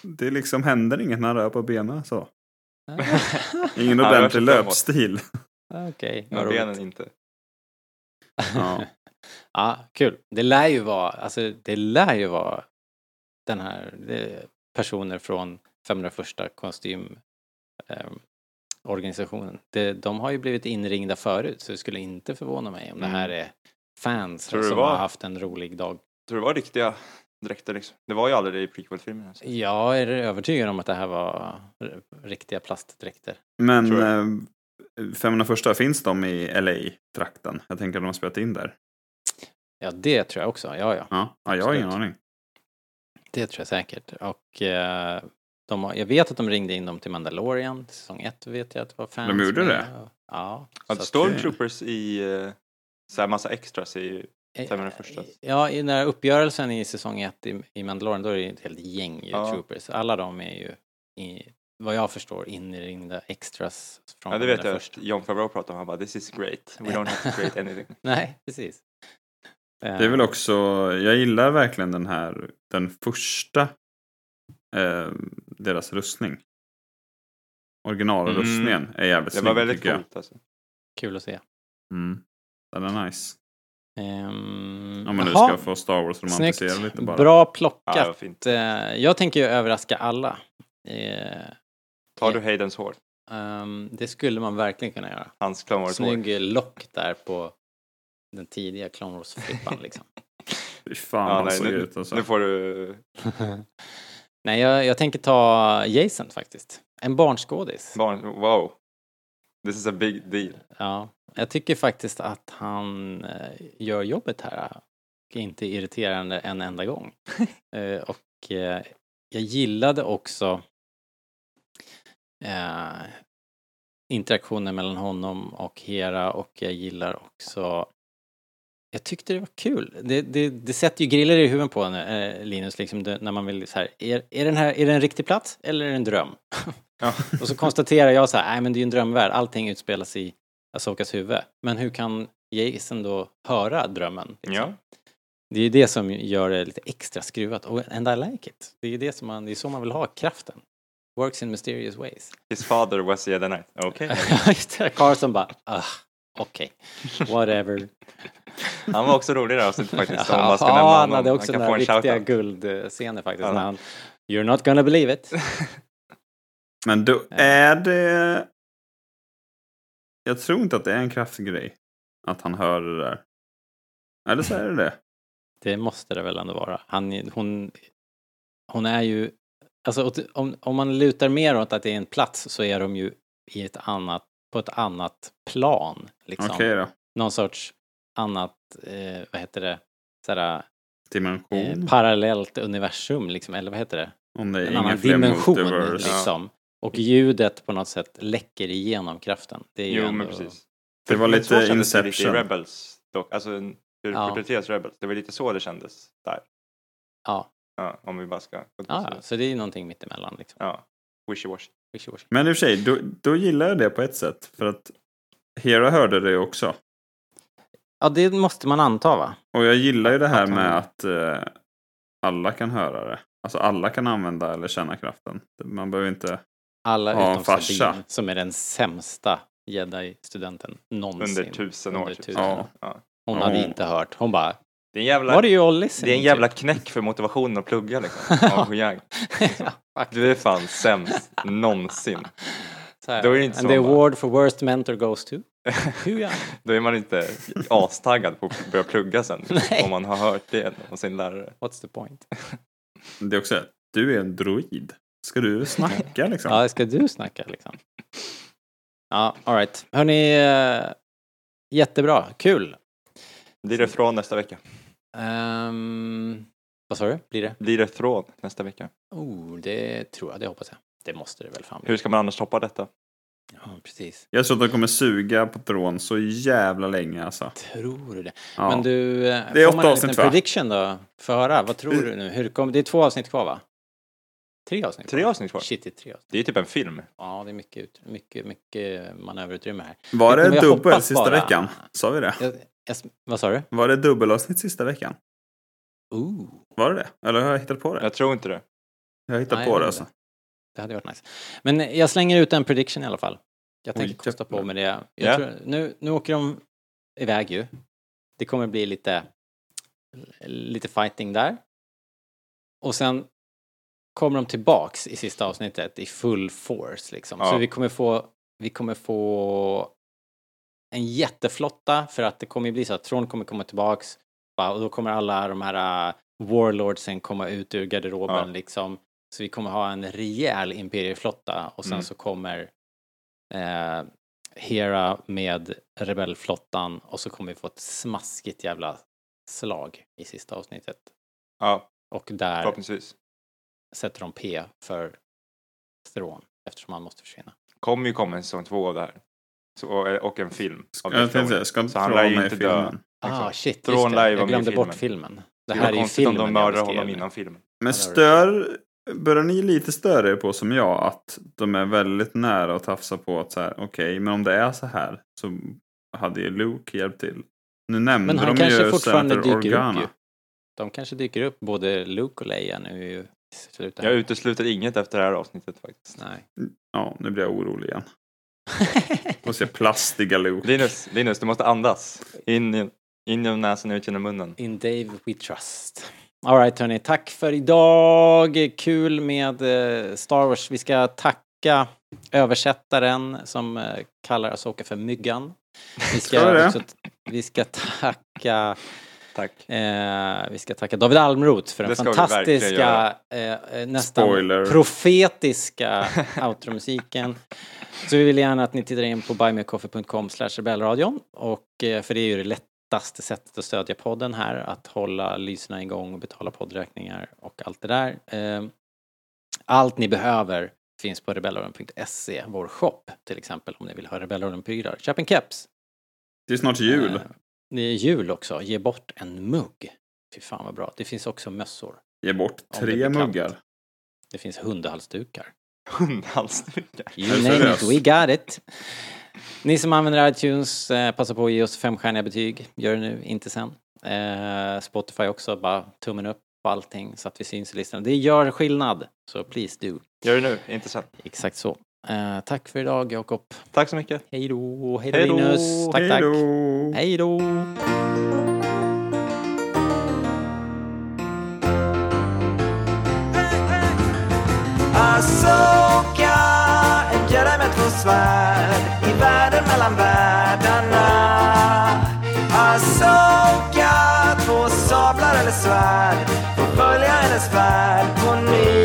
det liksom händer inget när han rör på benen så. Ingen rör sig ordentlig löpstil. Okej, Men vad benen inte. Ja. Ja, kul. Det lär ju vara, alltså det lär ju vara den här personer från 501 kostym eh, organisationen. Det, de har ju blivit inringda förut så det skulle inte förvåna mig om det här är fans som var- har haft en rolig dag. Tror du det var riktiga dräkter liksom? Det var ju aldrig det i prequel-filmen. Alltså. Jag är övertygad om att det här var riktiga plastdräkter. Men eh, 501 finns de i LA-trakten? Jag tänker att de har spelat in där. Ja, det tror jag också. Ja, ja. Ja, ja jag har ingen aning. Det tror jag säkert. Och eh, de har, jag vet att de ringde in dem till Mandalorian, säsong ett vet jag att det var fans De gjorde med. det? Ja. Att Stormtroopers i uh, så här massa extras i Eh, 501. Ja, i den här uppgörelsen i säsong ett i, i Mandalorian, då är det ett helt gäng Ja. troopers. Alla de är ju, i, vad jag förstår, inringda extras från Ja, det de vet jag första. att John Favreau pratade om. Han bara this is great. We don't have to create anything. Nej, precis. Det är väl också, jag gillar verkligen den här, den första, eh, deras rustning. Originalrustningen är jävligt Det snygg var väldigt tycker jag. coolt alltså. Kul att se. Mm. Den är nice. Um, Om man nu ska få Star Wars romantisera Snyggt. lite bara. Bra Ja, plockat. fint. Eh, jag tänker ju överraska alla. Eh, Tar du Haydens hår? ehm, det skulle man verkligen kunna göra. Hans Clone Wars hår? Snygg lock där på den tidiga Clone Wars-flippan liksom. Fy fan Ja, han nej, såg nu, ut alltså. nu får du... Nej, jag, jag tänker ta Jason faktiskt. En barnskådis. Barn, wow. This is a big deal. Ja, jag tycker faktiskt att han eh, gör jobbet här. Och inte irriterande en enda gång. eh, och eh, jag gillade också eh, interaktionen mellan honom och Hera och jag gillar också jag tyckte det var kul. Det, det, det sätter ju griller i huvudet på en, eh, Linus, liksom, det, när man vill så här, är, är, den här, är det en riktig plats eller är det en dröm? Ja. och så konstaterar jag så här, nej men det är ju en drömvärld, allting utspelas i Asokas huvud. Men hur kan Jason då höra drömmen? Liksom? Ja. Det är ju det som gör det lite extra skruvat. Och and I like it. Det är ju det som man, det är så man vill ha kraften. Works in mysterious ways. His father was the other night. Okej. Det, Carson bara, ah, okej, whatever. Han var också rolig i det avsnittet faktiskt. Om man Ja, ska han honom. hade också den där riktiga shoutout. guldscener faktiskt. Ja. När han, You're not gonna believe it. Men då är det... Jag tror inte att det är en kraftgrej. Att han hör det där. Eller så är det det. Det måste det väl ändå vara. Han, hon, hon är ju, alltså om, om man lutar mer åt att det är en plats så är de ju i ett annat, på ett annat plan. Liksom. Okej då. Någon sorts annat, eh, vad heter det, såhär, Dimension. eh, parallellt universum liksom, eller vad heter det? Om det är en annan dimension liksom. Och ljudet på något sätt läcker igenom kraften. Det är ju Jo, ändå... men precis. Det var lite så kändes det lite Inception. i Rebels dock. Alltså hur det Ja. porträtteras Rebels. Det var lite så det kändes där. Ja. Ja, om vi bara ska... Ja, så det är ju någonting mittemellan liksom. Ja. Wishy-washy. Wishy-washy. Men i och för sig, då, då gillar jag det på ett sätt. För att Hera hörde det också. Ja, det måste man anta va? Och jag gillar ju det här med att eh, alla kan höra det. Alltså alla kan använda eller känna kraften. Man behöver inte... Alla Ja, utom farsa. Sabine, som är den sämsta jedi-studenten någonsin. Under tusen år. Under typ. tusen Ja. år. Ja. Hon Ja. hade inte hört. Hon bara, Det är en jävla, what are you all det listening är en jävla to?" knäck för motivationen att plugga liksom. Ja. Du är fan sämst någonsin. Så här. Då är det inte And så the man bara- award for worst mentor goes to? Då är man inte astaggad på att börja plugga sen. Om man har hört det av sin lärare. What's the point? Det är också, du är en droid. Ska du snacka liksom? Ja, ska du snacka liksom? Ja, alright. Hörni, eh, jättebra. Kul. Blir det från nästa vecka? Ehm, vad sa du? Blir det? Blir det från nästa vecka? Oh, det tror jag. Det hoppas jag. Det måste det väl fan bli. Hur ska man annars toppa detta? Ja, precis. Jag tror att de kommer suga på trån så jävla länge alltså. Tror du det? Ja. Men du, eh, Det är får man en avsnitt, liten va? prediction då? Få höra, vad tror du nu? Hur kom, det är två avsnitt kvar va? Tre avsnitt Tre avsnitt kvar? Shit, det är tre avsnitt. Det är typ en film. Ja, det är mycket, ut- mycket, mycket manöverutrymme här. Var det dubbel sista bara? veckan? Sa vi det? Jag, jag, vad sa du? Var det dubbelavsnitt sista veckan? Ooh. Var det det? Eller har jag hittat på det? Jag tror inte det. Jag har hittat Nej, på det alltså. Det hade varit nice. Men jag slänger ut en prediction i alla fall. Jag tänker Oj, kosta på med det. Jag Ja. tror, nu, nu åker de iväg ju. Det kommer bli lite, lite fighting där. Och sen kommer de tillbaks i sista avsnittet i full force liksom. Ja. Så vi kommer få, vi kommer få en jätteflotta för att det kommer ju bli så att Tron kommer komma tillbaks och då kommer alla de här uh, warlordsen komma ut ur garderoben Ja. liksom. Så vi kommer ha en rejäl imperieflotta och sen Mm. så kommer eh, Hera med rebellflottan och så kommer vi få ett smaskigt jävla slag i sista avsnittet. Ja, Och där förhoppningsvis. Sätter de P för Thrawn eftersom han måste försvinna. Kommer ju komma en säsong två av det här. Så, och en film. av Jag tänkte säga, ska Så han lär ju inte dö. filmen? Ah shit, Thrawn just det. ju Jag glömde bort filmen. filmen. Det Det här är ju konstigt om filmen de mördar honom innan filmen. Men stör, börjar ni lite störa er på som jag att de är väldigt nära att tafsa på att så här, okej, men om det är så här så hade ju Luke hjälpt till. Nu nämnde Men han de kanske ju fortfarande dyker Organa. upp ju. De kanske dyker upp, både Luke och Leia nu i slutet. Jag utesluter inget efter det här avsnittet faktiskt. Nej. Ja, nu blir jag orolig igen. Och se plastiga Luke. Linus, Linus, du måste andas. In, i- in genom näsan, ut genom munnen. In Dave we trust. Alright hörni, tack för idag. Kul med eh, Star Wars. Vi ska tacka översättaren som eh, kallar Asoka för Myggan. Vi Ska ska, också, vi ska tacka Tack. Eh, vi ska tacka David Almroth för den fantastiska, eh, eh, nästan Spoiler. profetiska outromusiken. Så vi vill gärna att ni tittar in på buymeacoffee.com rebellradion och eh, för det är ju det lättaste sättet att stödja podden här, att hålla lyssna igång och betala poddräkningar och allt det där. Eh, allt ni behöver finns på rebellradion.se, vår shop till exempel om ni vill ha Rebellradion-prylar. Köp en keps! Det är snart jul. Det är jul också. Ge bort en mugg. Fy fan vad bra. Det finns också mössor. Ge bort det tre kallt. muggar. Det finns hundhalsdukar. Hundhalsdukar. You name it, we got it. Ni som använder iTunes, eh, passa på att ge oss femstjärniga betyg. Gör det nu, inte sen. Eh, Spotify också, bara tummen upp på allting så att vi syns i listan. Det gör skillnad, så please do. Gör det nu, inte sen. Exakt så. Uh, tack för idag, Jakob. Tack så mycket. Hej då. Hej då, Linus. Tack, tack. Hej då. Asoka, en jedi med två svärd i världen mellan världarna. Asoka, två sablar eller svärd, får följa hennes färd på ny.